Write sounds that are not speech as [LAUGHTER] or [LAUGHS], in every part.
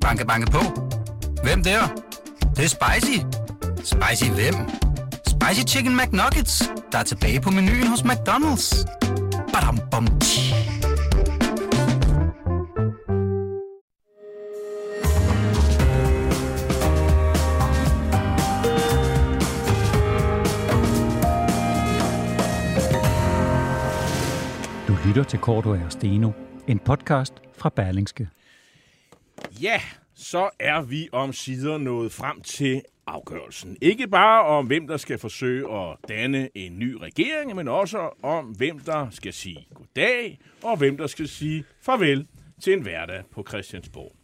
Banke, banke på. Hvem der? Det, det er spicy. Spicy hvem? Spicy Chicken McNuggets, der er tilbage på menuen hos McDonald's. Badum, bom, tji. Du lytter til Korto og Steno, en podcast fra Berlingske. Ja, så er vi om sider nået frem til afgørelsen. Ikke bare om, hvem der skal forsøge at danne en ny regering, men også om, hvem der skal sige goddag, og hvem der skal sige farvel til en hverdag på Christiansborg.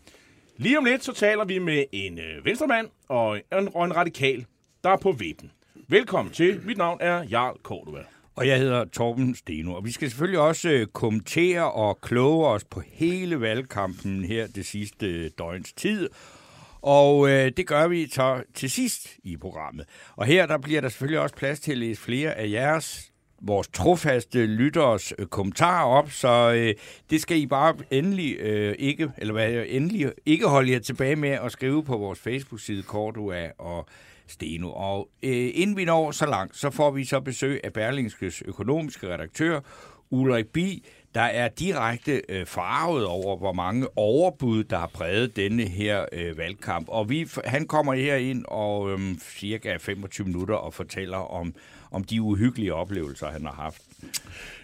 Lige om lidt, så taler vi med en øh, venstremand og en, og en radikal, der er på vippen. Velkommen til. Mit navn er Jarl Cordova. Og jeg hedder Torben Steno, og vi skal selvfølgelig også øh, kommentere og kloge os på hele valgkampen her det sidste øh, døgns tid. Og øh, det gør vi så til sidst i programmet. Og her der bliver der selvfølgelig også plads til at læse flere af jeres vores trofaste lytteres øh, kommentarer op, så øh, det skal I bare endelig øh, ikke, eller hvad, endelig ikke holde jer tilbage med at skrive på vores Facebook-side Cordua og Steno. Og øh, inden vi når så langt, så får vi så besøg af Berlingskes økonomiske redaktør, Ulrik Bi, der er direkte øh, farvet over, hvor mange overbud, der har præget denne her øh, valgkamp. Og vi, han kommer her ind og øh, cirka 25 minutter og fortæller om, om de uhyggelige oplevelser, han har haft.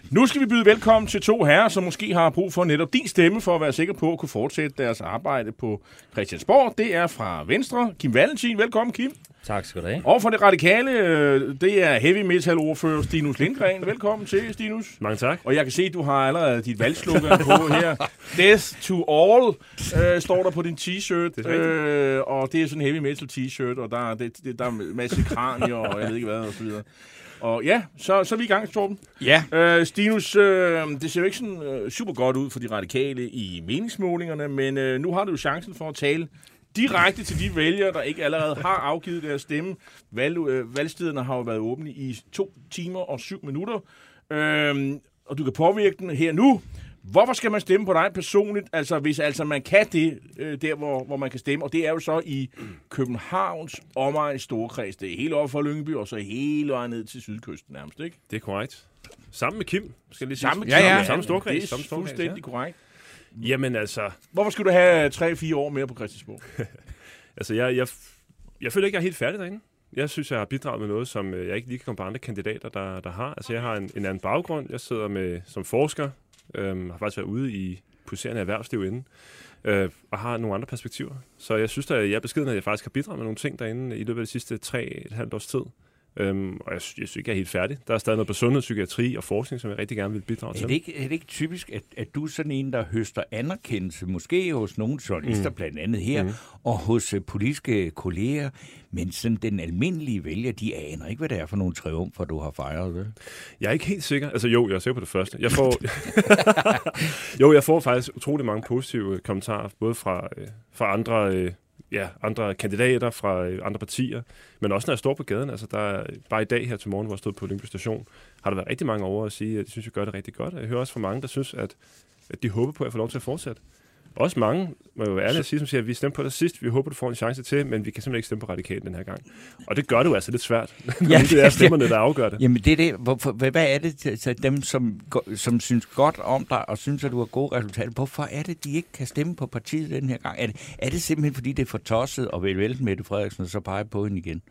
Nu skal vi byde velkommen til to herrer, som måske har brug for netop din stemme for at være sikker på at kunne fortsætte deres arbejde på Christiansborg. Det er fra Venstre, Kim Valentin. Velkommen, Kim. Tak skal du have. Og for det radikale, øh, det er heavy metal ordfører Stinus Lindgren. Velkommen til, Stinus. Mange tak. Og jeg kan se, at du har allerede dit valgslogan [LAUGHS] på her. Death to all, øh, står der på din t-shirt. Det er øh, og det er sådan en heavy metal t-shirt, og der er, det, det, der er en masse kranier, og jeg ved ikke hvad, og så videre. Og ja, så, så er vi i gang, Torben. Ja, Øh, Stinus, øh, det ser jo ikke sådan øh, super godt ud for de radikale i meningsmålingerne, men øh, nu har du jo chancen for at tale direkte til de vælgere, der ikke allerede har afgivet deres stemme. Valg, øh, valgstederne har jo været åbne i to timer og syv minutter, øh, og du kan påvirke den her nu. Hvorfor skal man stemme på dig personligt, altså hvis altså man kan det, øh, der hvor, hvor man kan stemme, og det er jo så i Københavns omegns storkreds. Det er helt over for Lyngby, og så hele vejen ned til sydkysten nærmest, ikke? Det er korrekt. Sammen med Kim, skal jeg lige sige. Samme, Ja, ja. Samme storkreds. Det er samme storkreds, fuldstændig korrekt. Ja. Jamen altså, Hvorfor skulle du have 3-4 år mere på Christiansborg? [LAUGHS] altså jeg, jeg, jeg føler ikke, jeg er helt færdig derinde. Jeg synes, jeg har bidraget med noget, som øh, jeg ikke lige kan komme på andre kandidater, der, der har. Altså jeg har en, en anden baggrund. Jeg sidder med som forsker, øhm, har faktisk været ude i pulserende erhvervsliv inden, øh, og har nogle andre perspektiver. Så jeg synes, at jeg er beskeden, at jeg faktisk har bidraget med nogle ting derinde i løbet af de sidste tre et halvt års tid. Øhm, og jeg, jeg synes ikke, jeg er helt færdig. Der er stadig noget på sundhed, psykiatri og forskning, som jeg rigtig gerne vil bidrage Er til. det, ikke, er det ikke typisk, at, at du er sådan en, der høster anerkendelse, måske hos nogle journalister mm. blandt andet her, mm. og hos uh, politiske kolleger, men sådan den almindelige vælger, de aner ikke, hvad det er for nogle triumfer, du har fejret, vel? Jeg er ikke helt sikker. Altså jo, jeg er sikker på det første. Jeg får, [LAUGHS] jo, jeg får faktisk utrolig mange positive kommentarer, både fra, øh, fra andre, øh, ja, andre kandidater, fra øh, andre partier, men også når jeg står på gaden. Altså, der er, bare i dag her til morgen, hvor jeg stod på Lyngby Station, har der været rigtig mange over at sige, at de synes, jeg gør det rigtig godt. Jeg hører også fra mange, der synes, at, at de håber på, at jeg får lov til at fortsætte. Også mange, må jo ærligt at sige, som siger, at vi stemte på dig sidst, vi håber, du får en chance til, men vi kan simpelthen ikke stemme på radikal den her gang. Og det gør det jo altså lidt svært. [LAUGHS] ja, det er [LAUGHS] stemmerne, der afgør det. Jamen det er det. Hvorfor, hvad, er det til, til dem, som, som synes godt om dig, og synes, at du har gode resultater? Hvorfor er det, de ikke kan stemme på partiet den her gang? Er det, er det simpelthen, fordi det er for tosset at vælge Mette Frederiksen, og så pege på hende igen?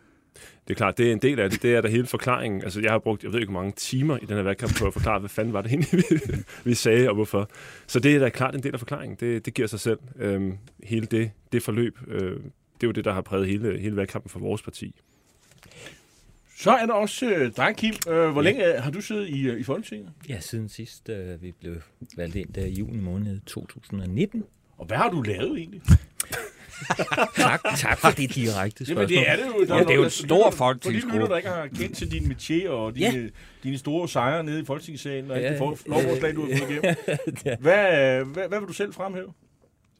Det er klart, det er en del af det. Det er der hele forklaringen. Altså, jeg har brugt, jeg ved ikke, hvor mange timer i den her valgkamp på at forklare, hvad fanden var det egentlig, vi, [LAUGHS] vi sagde, og hvorfor. Så det er da klart en del af forklaringen. Det, det giver sig selv. Øhm, hele det, det forløb, øh, det er jo det, der har præget hele, hele valgkampen for vores parti. Så er der også øh, dig, Kim. Øh, hvor længe øh, har du siddet i, øh, i Folketinget? Ja, siden sidst øh, vi blev valgt ind der i juni måned 2019. Og hvad har du lavet egentlig? [LAUGHS] [LAUGHS] Tak, tak for det direkte Jamen, spørgsmål. det er det jo. Der Ja, det er jo en stor For de folketingsgruppe. lytter, der ikke har kendt til din métier og dine, Ja. dine store sejre nede i Folketingssalen og Ja, de for, lovforslag, du har fået igennem. [LAUGHS] Hvad, hvad, hvad vil du selv fremhæve?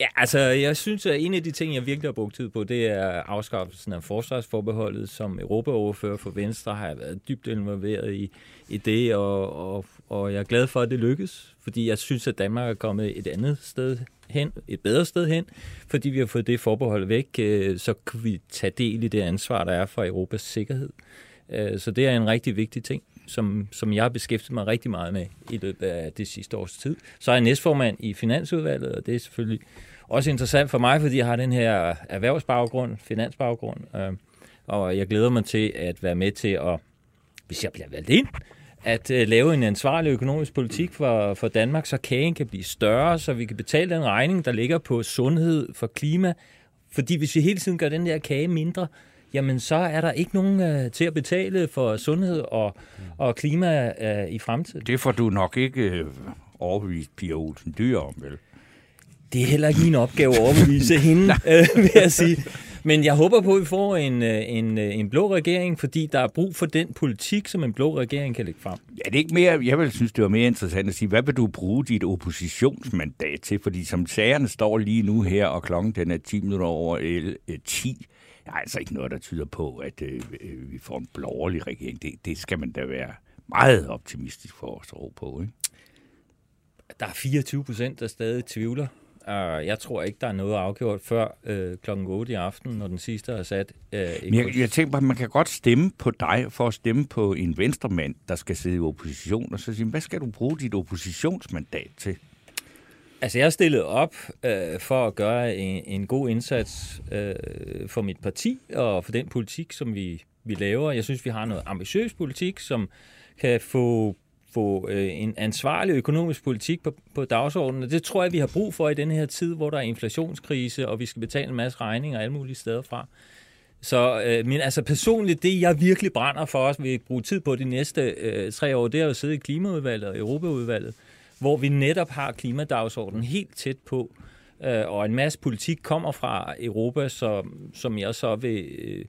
Ja, altså, jeg synes, at en af de ting, jeg virkelig har brugt tid på, det er afskaffelsen af forsvarsforbeholdet. Som Europaoverfører for Venstre har jeg været dybt involveret i, i det, og, og, og jeg er glad for, at det lykkes, fordi jeg synes, at Danmark er kommet et andet sted hen, et bedre sted hen, fordi vi har fået det forbehold væk, øh, så kan vi tage del i det ansvar, der er for Europas sikkerhed. Øh, så det er en rigtig vigtig ting, som, som jeg har beskæftiget mig rigtig meget med i løbet af det sidste års tid. Så er jeg næstformand i Finansudvalget, og det er selvfølgelig også interessant for mig, fordi jeg har den her erhvervsbaggrund, finansbaggrund, øh, og jeg glæder mig til at være med til at, hvis jeg bliver valgt ind, at uh, lave en ansvarlig økonomisk politik for, for Danmark, så kagen kan blive større, så vi kan betale den regning, der ligger på sundhed, for klima. Fordi hvis vi hele tiden gør den der kage mindre, jamen så er der ikke nogen uh, til at betale for sundhed og, og klima uh, i fremtiden. Det får du nok ikke uh, overbevist Pia Olsen Dyr om, vel? Det er heller ikke min opgave at overbevise hende, [LAUGHS] øh, vil jeg sige. Men jeg håber på, at vi får en, en, en blå regering, fordi der er brug for den politik, som en blå regering kan lægge frem. Ja, det er ikke mere, jeg vil synes, det var mere interessant at sige, hvad vil du bruge dit oppositionsmandat til? Fordi som sagerne står lige nu her, og klokken den er 10 minutter over 10, der er altså ikke noget, der tyder på, at øh, vi får en blålig regering. Det, det skal man da være meget optimistisk for at tro på, ikke? Der er 24 procent, der stadig tvivler Uh, jeg tror ikke, der er noget afgjort før uh, klokken 8 i aften, når den sidste er sat. Men jeg, jeg tænker bare, at man kan godt stemme på dig for at stemme på en venstremand, der skal sidde i opposition, og så sige, hvad skal du bruge dit oppositionsmandat til? Altså, jeg er stillet op uh, for at gøre en, en god indsats uh, for mit parti og for den politik, som vi, vi laver. Jeg synes, vi har noget ambitiøs politik, som kan få få øh, en ansvarlig økonomisk politik på, på dagsordenen. Det tror jeg, vi har brug for i den her tid, hvor der er inflationskrise, og vi skal betale en masse regninger alle mulige steder fra. Så øh, men altså personligt, det jeg virkelig brænder for os, vi bruge tid på de næste øh, tre år, det er at sidde i Klimaudvalget og Europaudvalget, hvor vi netop har klimadagsordenen helt tæt på, øh, og en masse politik kommer fra Europa, som, som jeg så vil... Øh,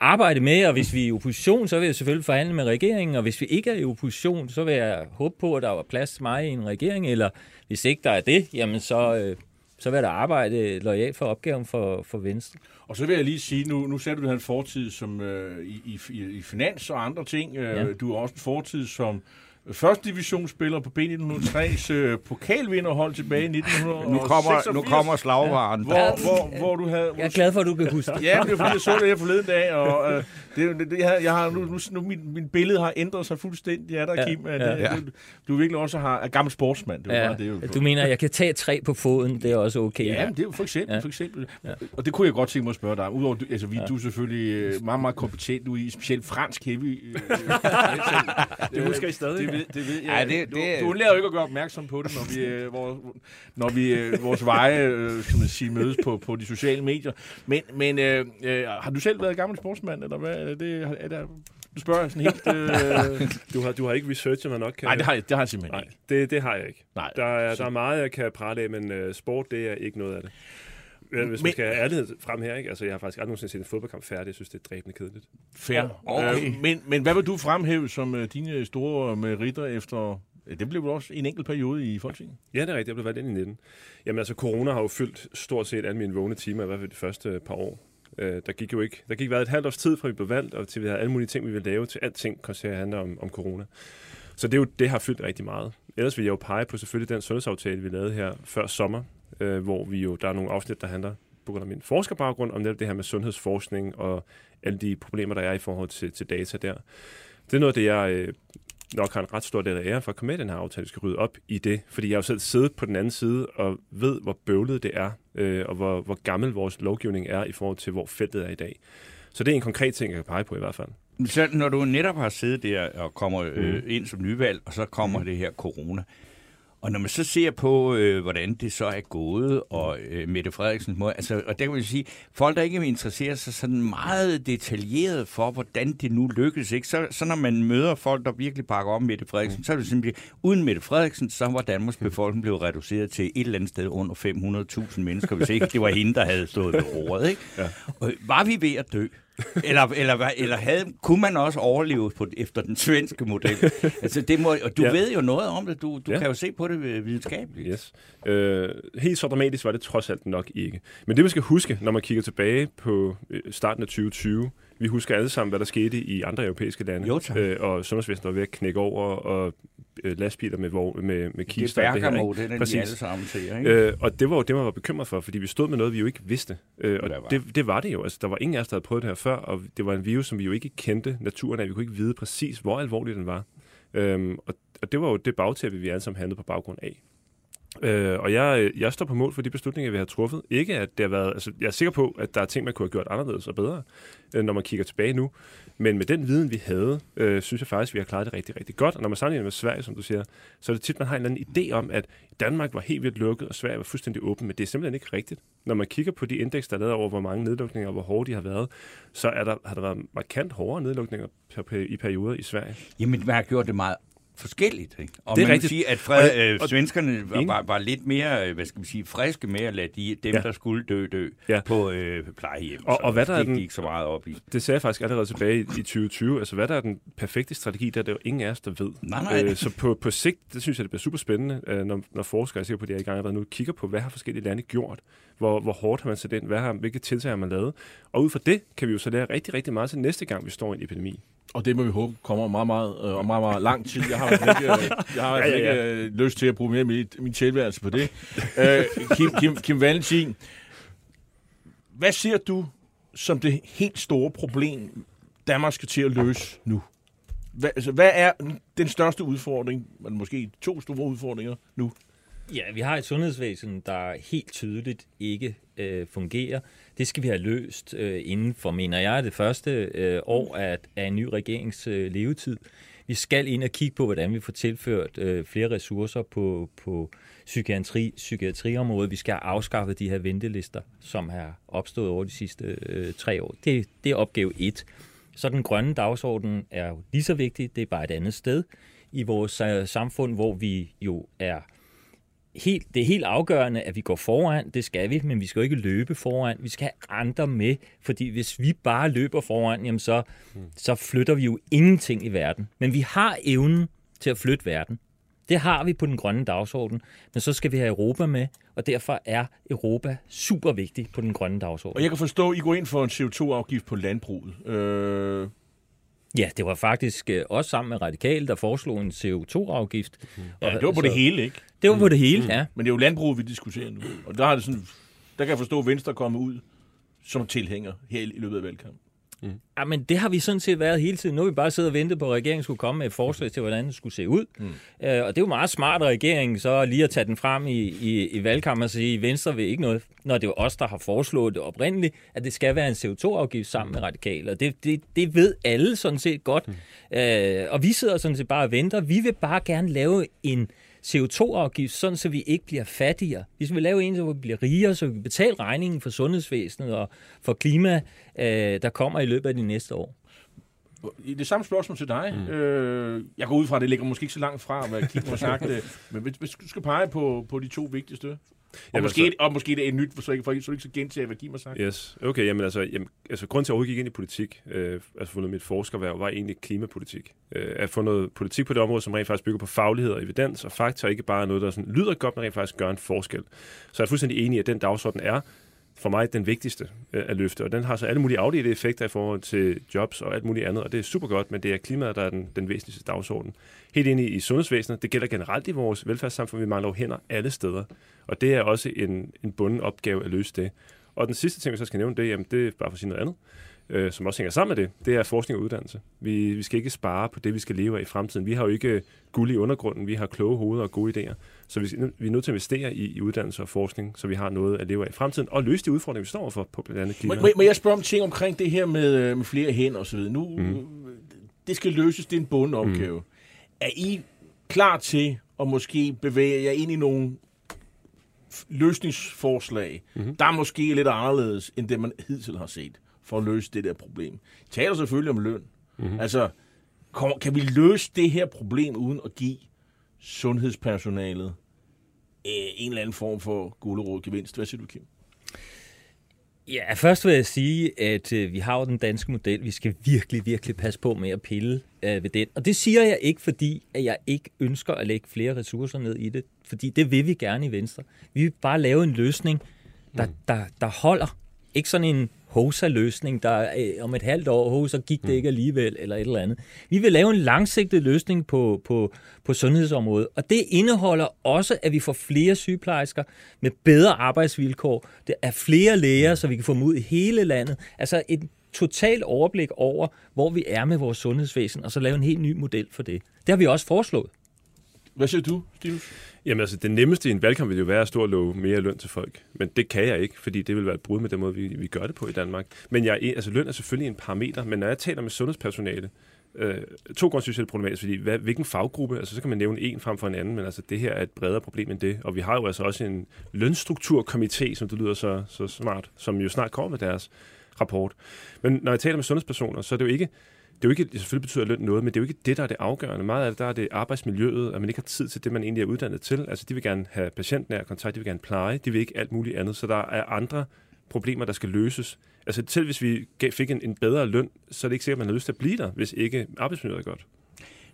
arbejde med, og hvis vi er i opposition, så vil jeg selvfølgelig forhandle med regeringen, og hvis vi ikke er i opposition, så vil jeg håbe på, at der var plads til mig i en regering, eller hvis ikke der er det, jamen så, øh, så vil jeg da arbejde lojalt for opgaven for, for Venstre. Og så vil jeg lige sige, nu, nu sagde du, du havde en fortid som, øh, i, i, i finans og andre ting. Øh, ja. Du har også en fortid som første divisionsspiller på B1903's øh, pokalvinderhold tilbage i 1986. Nu kommer, nu kommer slagvaren. Ja. Hvor, hvor, hvor du havde... Jeg er glad for, at du kan huske det. Ja, det er fordi, jeg så det her forleden dag, og øh, det, det, det, jeg, jeg har, nu, nu, nu min, min billede har ændret sig fuldstændig. Ja, der, ja, Kim. At, ja, ja. Du, du virkelig også har, er gammel sportsmand. Det ja, det, er jo, du mener, at jeg kan tage tre på foden, det er også okay. Ja, det er jo for eksempel. Ja. For eksempel. Ja. Og det kunne jeg godt tænke mig at spørge dig. Udover, altså, vi, ja. du er selvfølgelig øh, meget, meget kompetent. Du er i specielt fransk heavy. Øh, [LAUGHS] det husker I stadig. Det ved, det ved jeg. Ja, det, du, det, du undlader jo ikke at gøre opmærksom på det, når vi, øh, hvor, når vi øh, vores veje øh, skal man sige, mødes på, på de sociale medier. Men, men øh, øh, har du selv været gammel sportsmand, eller hvad? Er det, er det, du spørger sådan helt... Øh... [LAUGHS] du, har, du har ikke researchet mig nok, kan Nej, det har jeg, det har jeg simpelthen Nej, det, det har jeg ikke. Nej, der, er, der er meget, jeg kan prale af, men uh, sport, det er ikke noget af det. Hvis man men, skal have ærlighed frem her, ikke? Altså, jeg har faktisk aldrig nogensinde set en fodboldkamp færdig. Jeg synes, det er dræbende kedeligt. Fair. Okay. Øh, men, men hvad vil du fremhæve som uh, dine store meritter efter det blev også en enkelt periode i Folketinget. Ja, det er rigtigt. Jeg blev valgt ind i 19. Jamen altså, corona har jo fyldt stort set alle mine vågne timer, i hvert fald de første par år. Øh, der gik jo ikke, der gik været et halvt års tid, fra vi blev valgt, og til vi havde alle mulige ting, vi ville lave, til alting koncerter handler om, om corona. Så det, er jo, det har fyldt rigtig meget. Ellers vil jeg jo pege på selvfølgelig den sundhedsaftale, vi lavede her før sommer, øh, hvor vi jo, der er nogle afsnit, der handler på grund af min forskerbaggrund om netop det her med sundhedsforskning og alle de problemer, der er i forhold til, til data der. Det er noget det, jeg øh, nok har en ret stor del af ære for at komme med den her aftale, skal rydde op i det. Fordi jeg har jo selv siddet på den anden side og ved, hvor bøvlet det er, øh, og hvor, hvor gammel vores lovgivning er i forhold til, hvor feltet er i dag. Så det er en konkret ting, jeg kan pege på i hvert fald. Så når du netop har siddet der og kommer øh, mm. ind som nyvalg, og så kommer mm. det her corona, og når man så ser på, øh, hvordan det så er gået, og øh, Mette Frederiksens måde, altså, og der kan man sige, folk der ikke interesserer sig sådan meget detaljeret for, hvordan det nu lykkes, ikke? Så, så når man møder folk, der virkelig pakker om Mette Frederiksen, så er det simpelthen, uden Mette Frederiksen, så var Danmarks befolkning blevet reduceret til et eller andet sted under 500.000 mennesker, hvis ikke det var hende, der havde stået ved roret, ikke? Ja. Og var vi ved at dø? Eller, eller, eller havde, kunne man også overleve på, efter den svenske model? [LAUGHS] altså, det må, og du ja. ved jo noget om det. Du, du ja. kan jo se på det videnskabeligt. Yes. Øh, helt så dramatisk var det trods alt nok ikke. Men det, man skal huske, når man kigger tilbage på øh, starten af 2020, vi husker alle sammen, hvad der skete i andre europæiske lande. Jo, øh, og sundhedsvæsenet var ved at knække over, og øh, lastbiler med, hvor, med, med Det er kister. det her, Bergamo, ikke? den er de Præcis. alle sammen til, ikke? Øh, og det var jo det, man var bekymret for, fordi vi stod med noget, vi jo ikke vidste. Øh, og Hvad var? det, det var det jo. Altså, der var ingen af os, der havde prøvet det her før, og det var en virus, som vi jo ikke kendte naturen af. Vi kunne ikke vide præcis, hvor alvorlig den var. Øhm, og, og det var jo det bagtæppe, vi alle sammen handlede på baggrund af. Øh, og jeg, jeg står på mål for de beslutninger, vi har truffet. Ikke at det har været... Altså, jeg er sikker på, at der er ting, man kunne have gjort anderledes og bedre, øh, når man kigger tilbage nu. Men med den viden, vi havde, øh, synes jeg faktisk, vi har klaret det rigtig, rigtig godt. Og når man sammenligner med Sverige, som du siger, så er det tit, man har en eller anden idé om, at Danmark var helt vildt lukket, og Sverige var fuldstændig åben. Men det er simpelthen ikke rigtigt. Når man kigger på de indeks, der er lavet over, hvor mange nedlukninger og hvor hårde de har været, så er der, har der været markant hårdere nedlukninger per- per- i perioder i Sverige. Jamen, man har gjort det meget forskelligt. Ikke? Og Det er man rigtigt. Sige, at Og- øh, svenskerne var, var, var lidt mere, øh, hvad skal man sige, friske med at lade de, dem, Ja. der skulle dø, dø Ja. på øh, plejehjem. Og- og hvad der er det gik den- de ikke så meget op i. Det sagde jeg faktisk allerede tilbage i, i 2020. Altså, hvad der er den perfekte strategi, der er det jo ingen af os, der ved. Nej, nej. Øh, så på, på sigt, det synes jeg, det bliver super spændende, øh, når, når forskere, er sikker på, at de er i gang allerede nu, kigger på, hvad har forskellige lande gjort? Hvor, hvor hårdt har man sat ind? Hvad har, hvilke tiltag har man lavet? Og ud fra det kan vi jo så lære rigtig, rigtig meget til næste gang, vi står i en epidemi. Og det må vi håbe kommer meget, meget, øh, og meget, meget lang tid. Jeg har ikke, øh, [LAUGHS] jeg har fald Ja, ja, ikke øh, lyst til at bruge mere min, min tilværelse på det. Øh, Kim, Kim, Kim Valentin, hvad ser du som det helt store problem, Danmark skal til at løse nu? Hvad, altså, hvad er den største udfordring, eller måske to store udfordringer nu? Ja, vi har et sundhedsvæsen, der helt tydeligt ikke øh, fungerer. Det skal vi have løst øh, inden for, mener jeg, det første øh, år af, af en ny regerings øh, levetid. Vi skal ind og kigge på, hvordan vi får tilført øh, flere ressourcer på, på psykiatri, psykiatriområdet. Vi skal have afskaffet de her ventelister, som har opstået over de sidste øh, tre år. Det, det er opgave et. Så den grønne dagsorden er jo lige så vigtig, det er bare et andet sted i vores øh, samfund, hvor vi jo er helt, det er helt afgørende, at vi går foran, det skal vi, men vi skal jo ikke løbe foran, vi skal have andre med, fordi hvis vi bare løber foran, jamen så, så flytter vi jo ingenting i verden. Men vi har evnen til at flytte verden. Det har vi på den grønne dagsorden, men så skal vi have Europa med, og derfor er Europa super vigtig på den grønne dagsorden. Og jeg kan forstå, at I går ind for en CO2-afgift på landbruget. Øh, Ja, det var faktisk øh, også sammen med Radikale, der foreslog en CO2-afgift. ja, det var på det hele, ikke? Det var på det hele, ja. Men det er jo landbruget, vi diskuterer nu. Og der, har det sådan, der kan jeg forstå, at Venstre kommet ud som tilhænger her i løbet af valgkampen. Ja, men det har vi sådan set været hele tiden. Nu har vi bare siddet og ventet på, at regeringen skulle komme med et forslag til, hvordan det skulle se ud. Mm. Øh, og det er jo meget smart af regeringen så lige at tage den frem i, i, i valgkampen og sige, at Venstre vil ikke noget, når det er os, der har foreslået det oprindeligt, at det skal være en CO2-afgift sammen med radikale. Og det, det, det ved alle sådan set godt. Mm. Øh, og vi sidder sådan set bare og venter. Vi vil bare gerne lave en CO2-afgift, sådan så vi ikke bliver fattigere. Vi vil lave en, så vi bliver rigere, så vi kan betale regningen for sundhedsvæsenet og for klima, øh, der kommer i løbet af de næste år. I det samme spørgsmål til dig. Mm. Øh, jeg går ud fra, at det ligger måske ikke så langt fra, hvad Kim har sagt. [LAUGHS] men hvis, hvis du skal pege på, på de to vigtigste, og, Jamen, måske, altså- og måske det er et nyt, så ikke, så ikke så gentage, hvad Kim har sagt. Yes. Okay, jamen altså, jamen, altså grunden til, at jeg gik ind i politik, øh, altså fundet mit forskerværv, var egentlig klimapolitik. Øh, at få noget politik på det område, som rent faktisk bygger på faglighed og evidens og fakta, og ikke bare noget, der sådan lyder godt, men rent faktisk gør en forskel. Så jeg er fuldstændig enig i, at den dagsorden er for mig den vigtigste øh, at løfte, og den har så alle mulige afledte effekter i forhold til jobs og alt muligt andet, og det er super godt, men det er klimaet, der er den, den væsentligste dagsorden. Helt ind i, i sundhedsvæsenet, det gælder generelt i vores velfærdssamfund, vi mangler jo hænder alle steder, og det er også en, en bunden opgave at løse det. Og den sidste ting, jeg så skal nævne, det, jamen, det er bare for at sige noget andet, øh, som også hænger sammen med det, det er forskning og uddannelse. Vi, vi skal ikke spare på det, vi skal leve af i fremtiden. Vi har jo ikke guld i undergrunden, vi har kloge hoveder og gode idéer. Så vi, vi er nødt til at investere i, i uddannelse og forskning, så vi har noget at leve af i fremtiden, og løse de udfordringer, vi står overfor på blandt andet klima. Må, må, jeg spørge om ting omkring det her med, øh, med flere hænder og så videre? Nu, mm. det skal løses, det er en bunden opgave. Mm. Er I klar til at måske bevæge jer ind i nogle løsningsforslag, mm-hmm. der er måske lidt anderledes, end det man hidtil har set, for at løse det der problem? I taler selvfølgelig om løn. Mm-hmm. Altså, kan vi løse det her problem uden at give sundhedspersonalet øh, en eller anden form for gulerod gevinst? Hvad siger du, Kim? Ja, først vil jeg sige, at øh, vi har jo den danske model. Vi skal virkelig, virkelig passe på med at pille øh, ved den. Og det siger jeg ikke, fordi at jeg ikke ønsker at lægge flere ressourcer ned i det. Fordi det vil vi gerne i Venstre. Vi vil bare lave en løsning, der, der, der holder Ikke sådan en HOSA-løsning, der øh, om et halvt år, oh, så gik det ikke alligevel, eller et eller andet. Vi vil lave en langsigtet løsning på, på, på sundhedsområdet, og det indeholder også, at vi får flere sygeplejersker med bedre arbejdsvilkår. Det er flere læger, så vi kan få dem ud i hele landet. Altså et totalt overblik over, hvor vi er med vores sundhedsvæsen, og så lave en helt ny model for det. Det har vi også foreslået. Hvad siger du, Stinus? Jamen altså, det nemmeste i en valgkamp vil jo være at stå og love mere løn til folk. Men det kan jeg ikke, fordi det vil være et brud med den måde, vi, vi gør det på i Danmark. Men jeg, altså, løn er selvfølgelig en parameter, men når jeg taler med sundhedspersonale, øh, to grunde synes jeg det er problematisk, fordi hvad, hvilken faggruppe, altså så kan man nævne en frem for en anden, men altså det her er et bredere problem end det. Og vi har jo altså også en lønstrukturkomité, som det lyder så, så smart, som jo snart kommer med deres rapport. Men når jeg taler med sundhedspersoner, så er det jo ikke det er jo ikke, selvfølgelig betyder løn noget, men det er jo ikke det, der er det afgørende. Meget af det, der er det arbejdsmiljøet, at man ikke har tid til det, man egentlig er uddannet til. Altså, de vil gerne have patientnær kontakt, de vil gerne pleje, de vil ikke alt muligt andet. Så der er andre problemer, der skal løses. Altså, selv hvis vi fik en, en bedre løn, så er det ikke sikkert, at man har lyst til at blive der, hvis ikke arbejdsmiljøet er godt.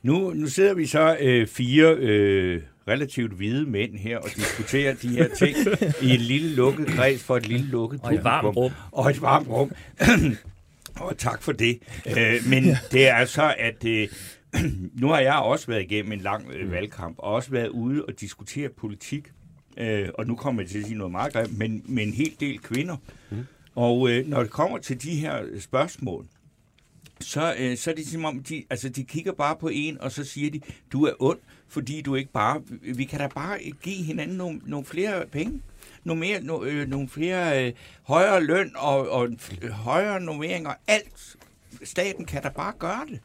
Nu, nu sidder vi så øh, fire øh, relativt hvide mænd her og diskuterer de her ting [LAUGHS] i en lille lukket kreds for et lille lukket Og et varmt publikum. rum. Og et varmt rum. [CLEARS THROAT] [CLEARS THROAT] og tak for det. Øh, men det er så, at øh, [CLEARS THROAT] nu har jeg også været igennem en lang øh, valgkamp, og også været ude og diskutere politik. Øh, og nu kommer jeg til at sige noget meget grimt, men med en hel del kvinder. Og øh, når det kommer til de her spørgsmål, så, øh, så er det som om, de, altså, de kigger bare på en, og så siger de, du er ond, fordi du ikke bare, vi kan da bare give hinanden nogle, nogle flere penge. Nogle, mere, no, øh, nogle flere øh, højere løn og, og f- højere normeringer. Alt. Staten kan da bare gøre det.